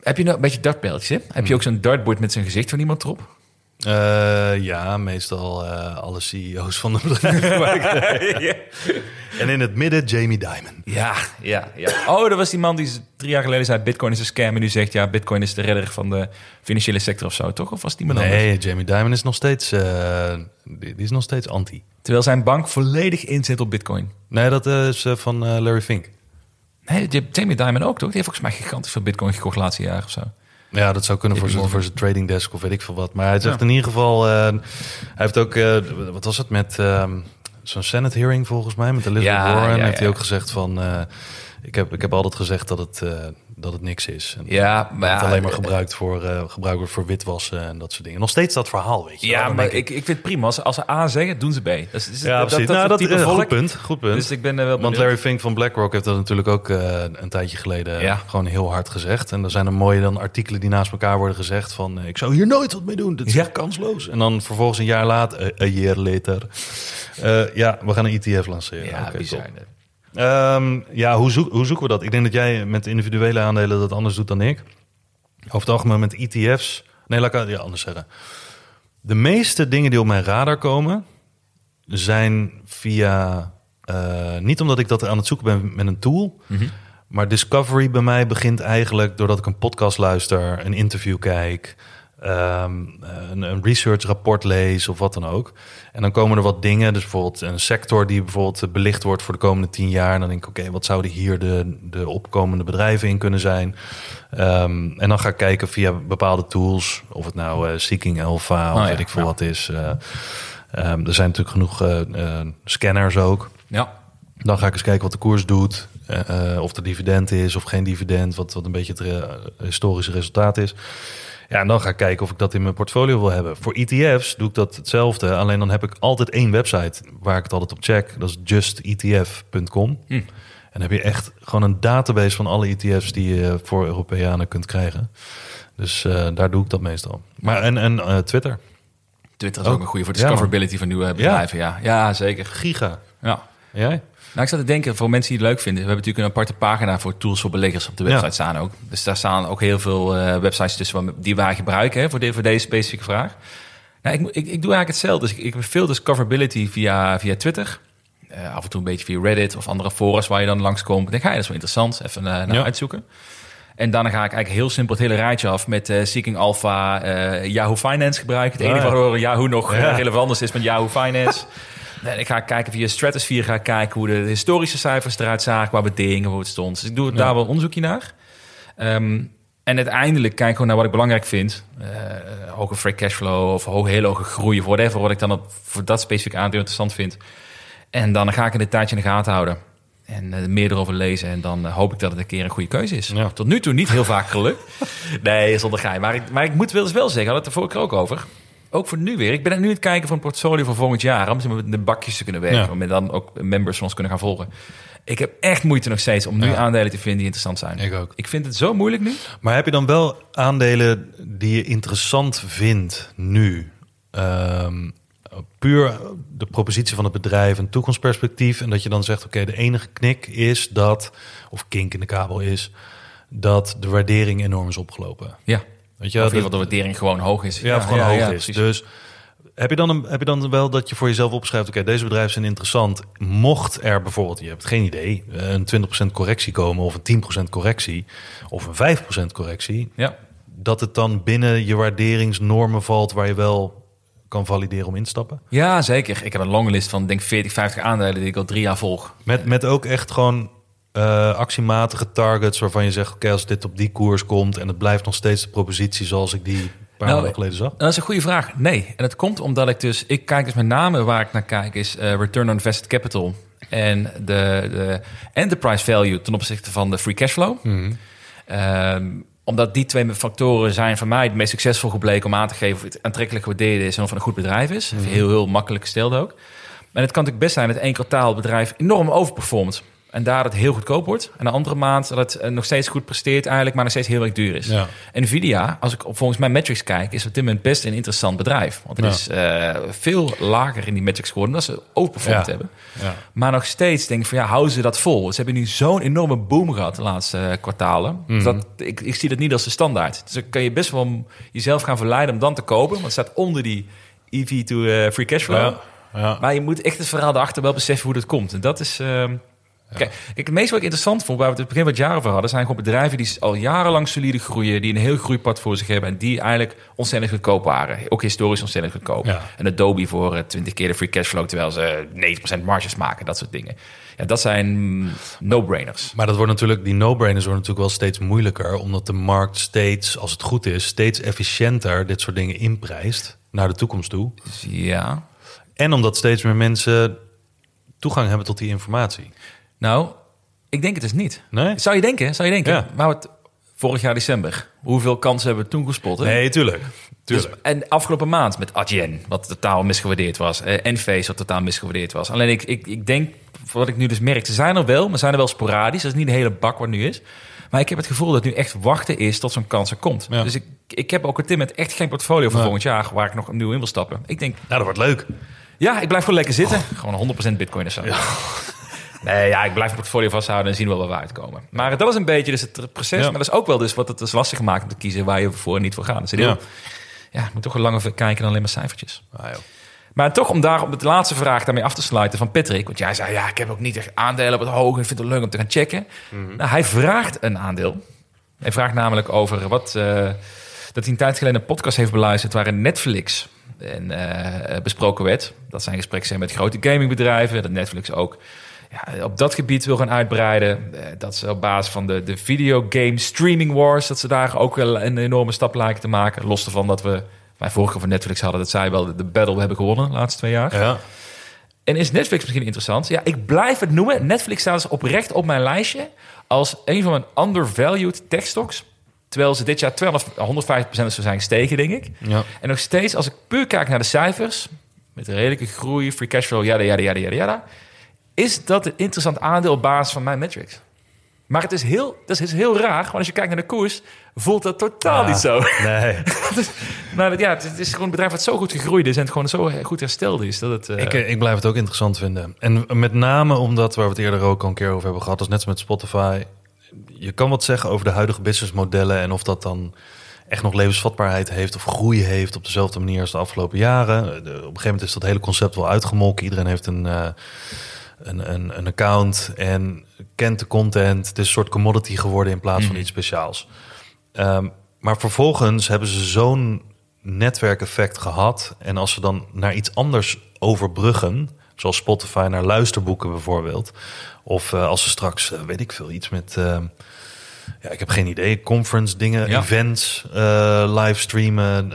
heb je nou een beetje dartpijltjes? Hè? Heb je ook zo'n dartboard met zijn gezicht van iemand erop? Eh, ja, meestal eh, alle CEO's van de (laughs) bedrijven. (laughs) En in het midden Jamie Dimon. Ja, ja, ja. Oh, dat was die man die drie jaar geleden zei... Bitcoin is een scam en nu zegt... ja, Bitcoin is de redder van de financiële sector of zo, toch? Of was die anders? Nee, Jamie Dimon is nog steeds, eh, die, is nog steeds anti. Terwijl zijn bank volledig inzet op Bitcoin. Nee, dat is eh, van eh, Larry Fink. Nee, Jamie Dimon ook, toch? Die heeft volgens mij gigantisch veel Bitcoin gekocht laatste jaar of zo. Ja, dat zou kunnen voor zijn, voor zijn trading desk of weet ik veel wat. Maar hij zegt in ieder geval... hij heeft ook... wat was het met... ehm, Zo'n Senate hearing volgens mij met Elizabeth Ja, Warren. ja, heeft hij ook gezegd van... eh, ik, heb, ik heb altijd gezegd dat het, eh, dat het niks is. En Ja, maar het ja, alleen maar eh, gebruikt, voor, eh, gebruikt wordt voor witwassen en dat soort dingen. Nog steeds dat verhaal, weet je. Ja, maar denk ik, ik vind het prima. Als, als ze A zeggen, doen ze B. Is, is- Ja, dat, precies. dat, nou, dat, type eh, volk. goed punt. Goed punt. Dus ik ben wel Want. Larry Fink van BlackRock heeft dat natuurlijk ook eh, een tijdje geleden Ja. gewoon heel hard gezegd. En er zijn er mooie dan artikelen die naast elkaar worden gezegd van... ik zou hier nooit wat mee doen, dit is Ja. echt kansloos. En dan vervolgens een jaar later, een jaar later... ja, we gaan een ETF lanceren. Ja, Oké, bizar. Ehm, ja, hoe, zoek, hoe zoeken we dat? Ik denk dat jij met individuele aandelen dat anders doet dan ik. Over het algemeen met ETF's... Nee, laat ik het ja, anders zeggen. De meeste dingen die op mijn radar komen... zijn via... eh, niet omdat ik dat aan het zoeken ben met een tool... Maar discovery bij mij begint eigenlijk doordat ik een podcast luister, een interview kijk, ehm, een, een research rapport lees of wat dan ook. En dan komen er wat dingen, dus bijvoorbeeld een sector die bijvoorbeeld belicht wordt voor de komende tien jaar. En dan denk ik, oké, wat zouden hier de, de opkomende bedrijven in kunnen zijn? Ehm, en dan ga ik kijken via bepaalde tools, of het nou eh, Seeking Alpha of Oh ja, weet ik veel ja. wat is. Eh, ehm, er zijn natuurlijk genoeg eh, eh, scanners ook. Ja. Dan ga ik eens kijken wat de koers doet. eh, eh, of er dividend is of geen dividend. Wat, wat een beetje het eh, historische resultaat is. Ja, en dan ga ik kijken of ik dat in mijn portfolio wil hebben. Voor ETF's doe ik dat hetzelfde. Alleen dan heb ik altijd één website waar ik het altijd op check. Dat is justetf.com. Hm. En dan heb je echt gewoon een database van alle ETF's die je voor Europeanen kunt krijgen. Dus eh, daar doe ik dat meestal. Maar en, en eh, Twitter. Twitter is ook, Ook. een goede voor Ja, discoverability van nieuwe bedrijven. Ja, ja. zeker. Giga. Ja. Jij? Nou, ik zat te denken, voor mensen die het leuk vinden... we hebben natuurlijk een aparte pagina voor tools voor beleggers op de website Ja. staan ook. Dus daar staan ook heel veel eh, websites tussen waar- die wij gebruiken hè, voor, de, voor deze specifieke vraag. Nou, ik, ik, ik doe eigenlijk hetzelfde. Dus ik, ik heb veel discoverability via, via Twitter. Eh, af en toe een beetje via Reddit of andere forums waar je dan langskomt. Ik denk, ja, dat is wel interessant. Even eh, naar Ja. uitzoeken. En dan ga ik eigenlijk heel simpel het hele rijtje af met Seeking Alpha, Yahoo Finance gebruiken. Het enige Ah, ja. waardoor Yahoo nog eh, Ja. relevant is, is met Yahoo Finance. (laughs) En ik ga kijken via Stratosphere, ga ik kijken hoe de historische cijfers eruit zagen, qua waarderingen, hoe het stond. Dus ik doe daar wel onderzoekje naar. Ehm, en uiteindelijk kijk ik gewoon naar wat ik belangrijk vind. Eh, hoge free cashflow of hoge, hele hoge groei of whatever. Wat ik dan op, voor dat specifieke aandeel interessant vind. En dan ga ik in de tijdje in de gaten houden. En eh, meer erover lezen. En dan eh, hoop ik dat het een keer een goede keuze is. Ja. Tot nu toe niet heel vaak gelukt. (laughs) nee, zonder gein. Maar ik, maar ik moet wel eens wel zeggen, had het er vorige keer ook over. Ook voor nu weer. Ik ben nu aan het kijken voor een portfolio voor volgend jaar. Om ze met de bakjes te kunnen werken. Ja. Om dan ook members van ons kunnen gaan volgen. Ik heb echt moeite nog steeds om nu Ja. aandelen te vinden die interessant zijn. Ik ook. Ik vind het zo moeilijk nu. Maar heb je dan wel aandelen die je interessant vindt nu? Ehm, puur de propositie van het bedrijf, een toekomstperspectief. En dat je dan zegt, oké, de enige knik is dat, of kink in de kabel is, dat de waardering enorm is opgelopen. Ja. Weet je, Of dat- de waardering gewoon hoog is. ja, gewoon hoog is. Dus heb je, dan een, heb je dan wel dat je voor jezelf opschrijft... oké, deze bedrijven zijn interessant. Mocht er bijvoorbeeld, je hebt geen idee... een 20% correctie komen of een 10% correctie... of een 5% correctie... Ja. dat het dan binnen je waarderingsnormen valt... waar je wel kan valideren om in te stappen? ja, zeker. Ik heb een lange list van denk 40, 50 aandelen die ik al drie jaar volg. Met, met ook echt gewoon eh, actiematige targets... waarvan je zegt, oké, als dit op die koers komt... en het blijft nog steeds de propositie zoals ik die... een paar Nou, maanden geleden zag. Dat is een goede vraag. Nee. En dat komt omdat ik dus... Ik kijk dus met name waar ik naar kijk is eh, return on invested capital. En de, de enterprise value ten opzichte van de free cashflow. Ehm, omdat die twee factoren zijn voor mij het meest succesvol gebleken om aan te geven of het aantrekkelijk gewaardeerd is en of het een goed bedrijf is. Even Heel, heel makkelijk gesteld ook. En het kan natuurlijk best zijn dat één kwartaal bedrijf enorm overperformt. En daar het heel goedkoop wordt. En de andere maand dat het eh, nog steeds goed presteert eigenlijk, maar nog steeds heel erg duur is. Ja. Nvidia, als ik op volgens mijn metrics kijk, is op dit moment best een interessant bedrijf. Want het Ja. is eh, veel lager in die metrics geworden omdat ze overperformed Ja. hebben. Ja. Maar nog steeds denk ik van ja, houden ze dat vol? Ze hebben nu zo'n enorme boom gehad de laatste eh, kwartalen. Mhm. Dat, ik, ik zie dat niet als de standaard. Dus dan kan je best wel jezelf gaan verleiden om dan te kopen. Want het staat onder die EV to free cashflow. Ja. Ja. Maar je moet echt het verhaal daarachter wel beseffen hoe dat komt. En dat is... ehm, Kijk, het meest wat ik interessant vond, waar we het in het begin van het jaar over hadden, zijn gewoon bedrijven die al jarenlang solide groeien, die een heel groeipad voor zich hebben en die eigenlijk ontzettend goedkoop waren. Ook historisch ontzettend goedkoop. Ja. En Adobe voor eh, 20 keer de free cashflow, terwijl ze 90% marges maken, dat soort dingen. Ja, dat zijn no-brainers. Maar dat wordt natuurlijk, die no-brainers worden natuurlijk wel steeds moeilijker, omdat de markt steeds, als het goed is, steeds efficiënter dit soort dingen inprijst naar de toekomst toe. Ja, En omdat steeds meer mensen toegang hebben tot die informatie. Nou, ik denk het dus niet. Nee? Zou je denken, zou je denken. Ja. Maar het, vorig jaar december, hoeveel kansen hebben we toen gespot? hè? Nee, tuurlijk. Dus, tuurlijk. en afgelopen maand met Adyen, wat totaal misgewaardeerd was. Eh Enphase, wat totaal misgewaardeerd was. Alleen ik, ik, ik denk, wat ik nu dus merk, ze zijn er wel, maar zijn er wel sporadisch. Dat is niet de hele bak wat nu is. Maar ik heb het gevoel dat nu echt wachten is tot zo'n kans er komt. Ja. Dus ik, ik heb ook op dit moment echt geen portfolio voor Nee. volgend jaar... waar ik nog opnieuw in wil stappen. Ik denk, Nou, dat wordt leuk. ja, ik blijf gewoon lekker zitten. Gewoon 100% bitcoin of zo. (laughs) Nee, ja, ik blijf mijn portfolio vasthouden en zien wel waar we uitkomen. Maar dat is een beetje dus het proces. Ja. Maar dat is ook wel dus wat het dus lastig maakt om te kiezen waar je voor en niet voor gaat. Dus Ja. moet toch wel langer kijken dan alleen maar cijfertjes. Ah. Maar toch om daar op de laatste vraag daarmee af te sluiten van Patrick. Want jij zei, ja, ik heb ook niet echt aandelen op het hoge. Ik vind het leuk om te gaan checken. Nou, hij vraagt een aandeel. Hij vraagt namelijk over wat... eh, dat hij een tijd geleden een podcast heeft beluisterd waarin Netflix en, eh, besproken werd. Dat zijn gesprekken zijn met grote gamingbedrijven. Dat Netflix ook ja, op dat gebied wil gaan uitbreiden. Eh, dat ze op basis van de, de videogame streaming wars... dat ze daar ook wel een enorme stap lijken te maken. Los ervan dat we bij vorige van Netflix hadden... dat zij wel de, battle hebben gewonnen de laatste twee jaar. Ja. En is Netflix misschien interessant? Ja, ik blijf het noemen. Netflix staat dus oprecht op mijn lijstje... als een van mijn undervalued tech stocks... Terwijl ze dit jaar 200, 150% zou zijn gestegen, denk ik. Ja. En nog steeds, als ik puur kijk naar de cijfers... met redelijke groei, free cash flow, yada, yada, yada, yada, yada... is dat een interessant aandeel op basis van mijn metrics. Maar het is heel, dat is heel raar, want als je kijkt naar de koers... voelt dat totaal Ah. niet zo. Nee. (laughs) maar ja, het is- gewoon een bedrijf wat zo goed gegroeid is... en het gewoon zo goed hersteld is. Dat het, eh, Ik, ik blijf het ook interessant vinden. En met name omdat, waar we het eerder ook al een keer over hebben gehad... dat is net als met Spotify. Je kan wat zeggen over de huidige businessmodellen... en of dat dan echt nog levensvatbaarheid heeft of groei heeft... op dezelfde manier als de afgelopen jaren. Op een gegeven moment is dat hele concept wel uitgemolken. Iedereen heeft een, eh, een, een, een account en kent de content. Het is een soort commodity geworden in plaats van iets speciaals. Ehm, maar vervolgens hebben ze zo'n netwerkeffect gehad. En als ze dan naar iets anders overbruggen, zoals Spotify naar luisterboeken bijvoorbeeld. Of eh, als ze straks, eh, weet ik veel, iets met. ehm, ja, ik heb geen idee. Conference dingen, Ja. events, eh livestreamen.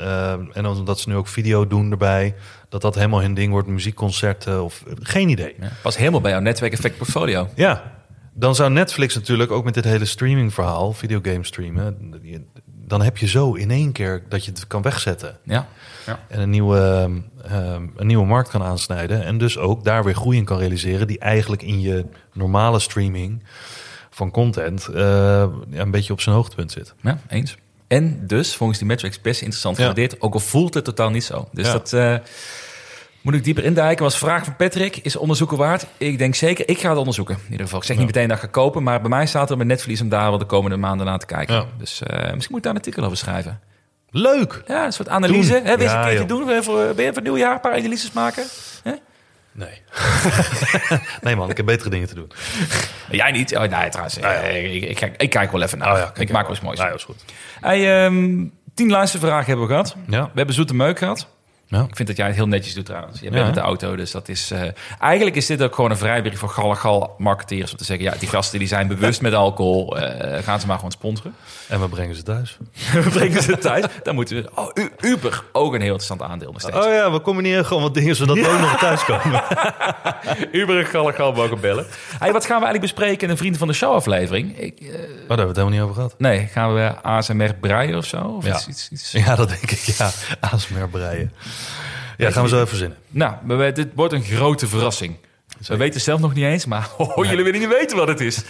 en omdat ze nu ook video doen erbij. Dat dat helemaal hun ding wordt, muziekconcerten of geen idee. ja, pas helemaal bij jouw netwerkeffect portfolio. Ja, dan zou Netflix natuurlijk ook met dit hele streamingverhaal, videogame streamen, dan heb je zo in één keer dat je het kan wegzetten Ja. en een nieuwe, ehm, een nieuwe markt kan aansnijden en dus ook daar weer groei in kan realiseren die eigenlijk in je normale streaming van content eh, ja, een beetje op zijn hoogtepunt zit. Ja, eens. En dus, volgens die metrics, best interessant Ja. gewaardeerd. Ook al voelt het totaal niet zo. Dus Ja. dat eh, moet ik dieper indijken. Was vraag van Patrick, is onderzoeken waard? Ik denk zeker, ik ga het onderzoeken. In ieder geval. Ik zeg niet meteen dat ik ga kopen, maar bij mij staat er met netverlies om daar wel de komende maanden naar te kijken. Dus eh, misschien moet ik daar een artikel over schrijven. Leuk! Ja, een soort analyse. Doen. Hè, een keertje joh. doen? Eh, Voor, ben je voor het nieuwjaar een paar analyses maken? Hè? Nee. (laughs) nee man, ik heb betere dingen te doen. Jij niet? Oh, nee, trouwens. eh, Ik, ik, kijk, ik kijk wel even naar. Oh ja, kijk ik maak wel eens moois. Nou, ja, is goed. Hey, ehm, tien luistervragen hebben we gehad. Ja. We hebben zoete meuk gehad. Ja. Ik vind dat jij het heel netjes doet trouwens. Je bent Ja. met de auto, dus dat is... eh, eigenlijk is dit ook gewoon een vrijbrief voor gallegal marketeers... om te zeggen, ja, die gasten die zijn bewust met alcohol... eh, gaan ze maar gewoon sponsoren. En we brengen ze thuis. (laughs) We brengen ze thuis. Dan moeten we... Oh, Uber, ook een heel interessant aandeel nog steeds. Oh ja, we combineren gewoon wat dingen zodat we ook nog thuis komen. (laughs) Uber en gallegal mogen bellen. Hey, wat gaan we eigenlijk bespreken in een Vrienden van de Show aflevering? Ik, eh, Oh, daar hebben we het helemaal niet over gehad. nee, gaan we ASMR breien of zo? Of Ja. iets, iets, iets? Ja, dat denk ik. Ja, ASMR breien. Ja, gaan we zo even verzinnen. Nou, dit wordt een grote verrassing. We weten het zelf nog niet eens, maar (laughs) oh, jullie willen niet weten wat het is.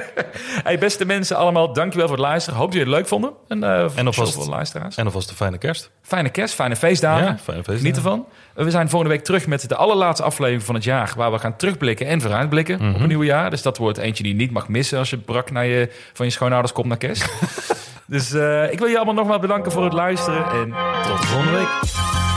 (laughs) hey, beste mensen, allemaal dankjewel voor het luisteren. Hoop dat jullie het leuk vonden. En, uh, En alvast- voor de luisteraars. En alvast een fijne kerst. Fijne kerst, fijne feestdagen. Ja, fijne feestdagen. Geniet ervan. We zijn volgende week terug met de allerlaatste aflevering van het jaar... waar we gaan terugblikken en vooruitblikken Mhm. op een nieuw jaar. Dus dat wordt eentje die je niet mag missen... als je brak naar je, van je schoonouders komt naar kerst. (laughs) dus eh, ik wil je allemaal nogmaals bedanken voor het luisteren. En Tot de volgende week.